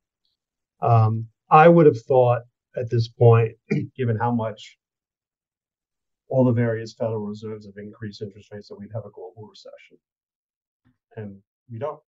Speaker 7: Um, I would have thought at this point, (clears throat) given how much all the various Federal Reserves have increased interest rates, that we'd have a global recession. And we don't.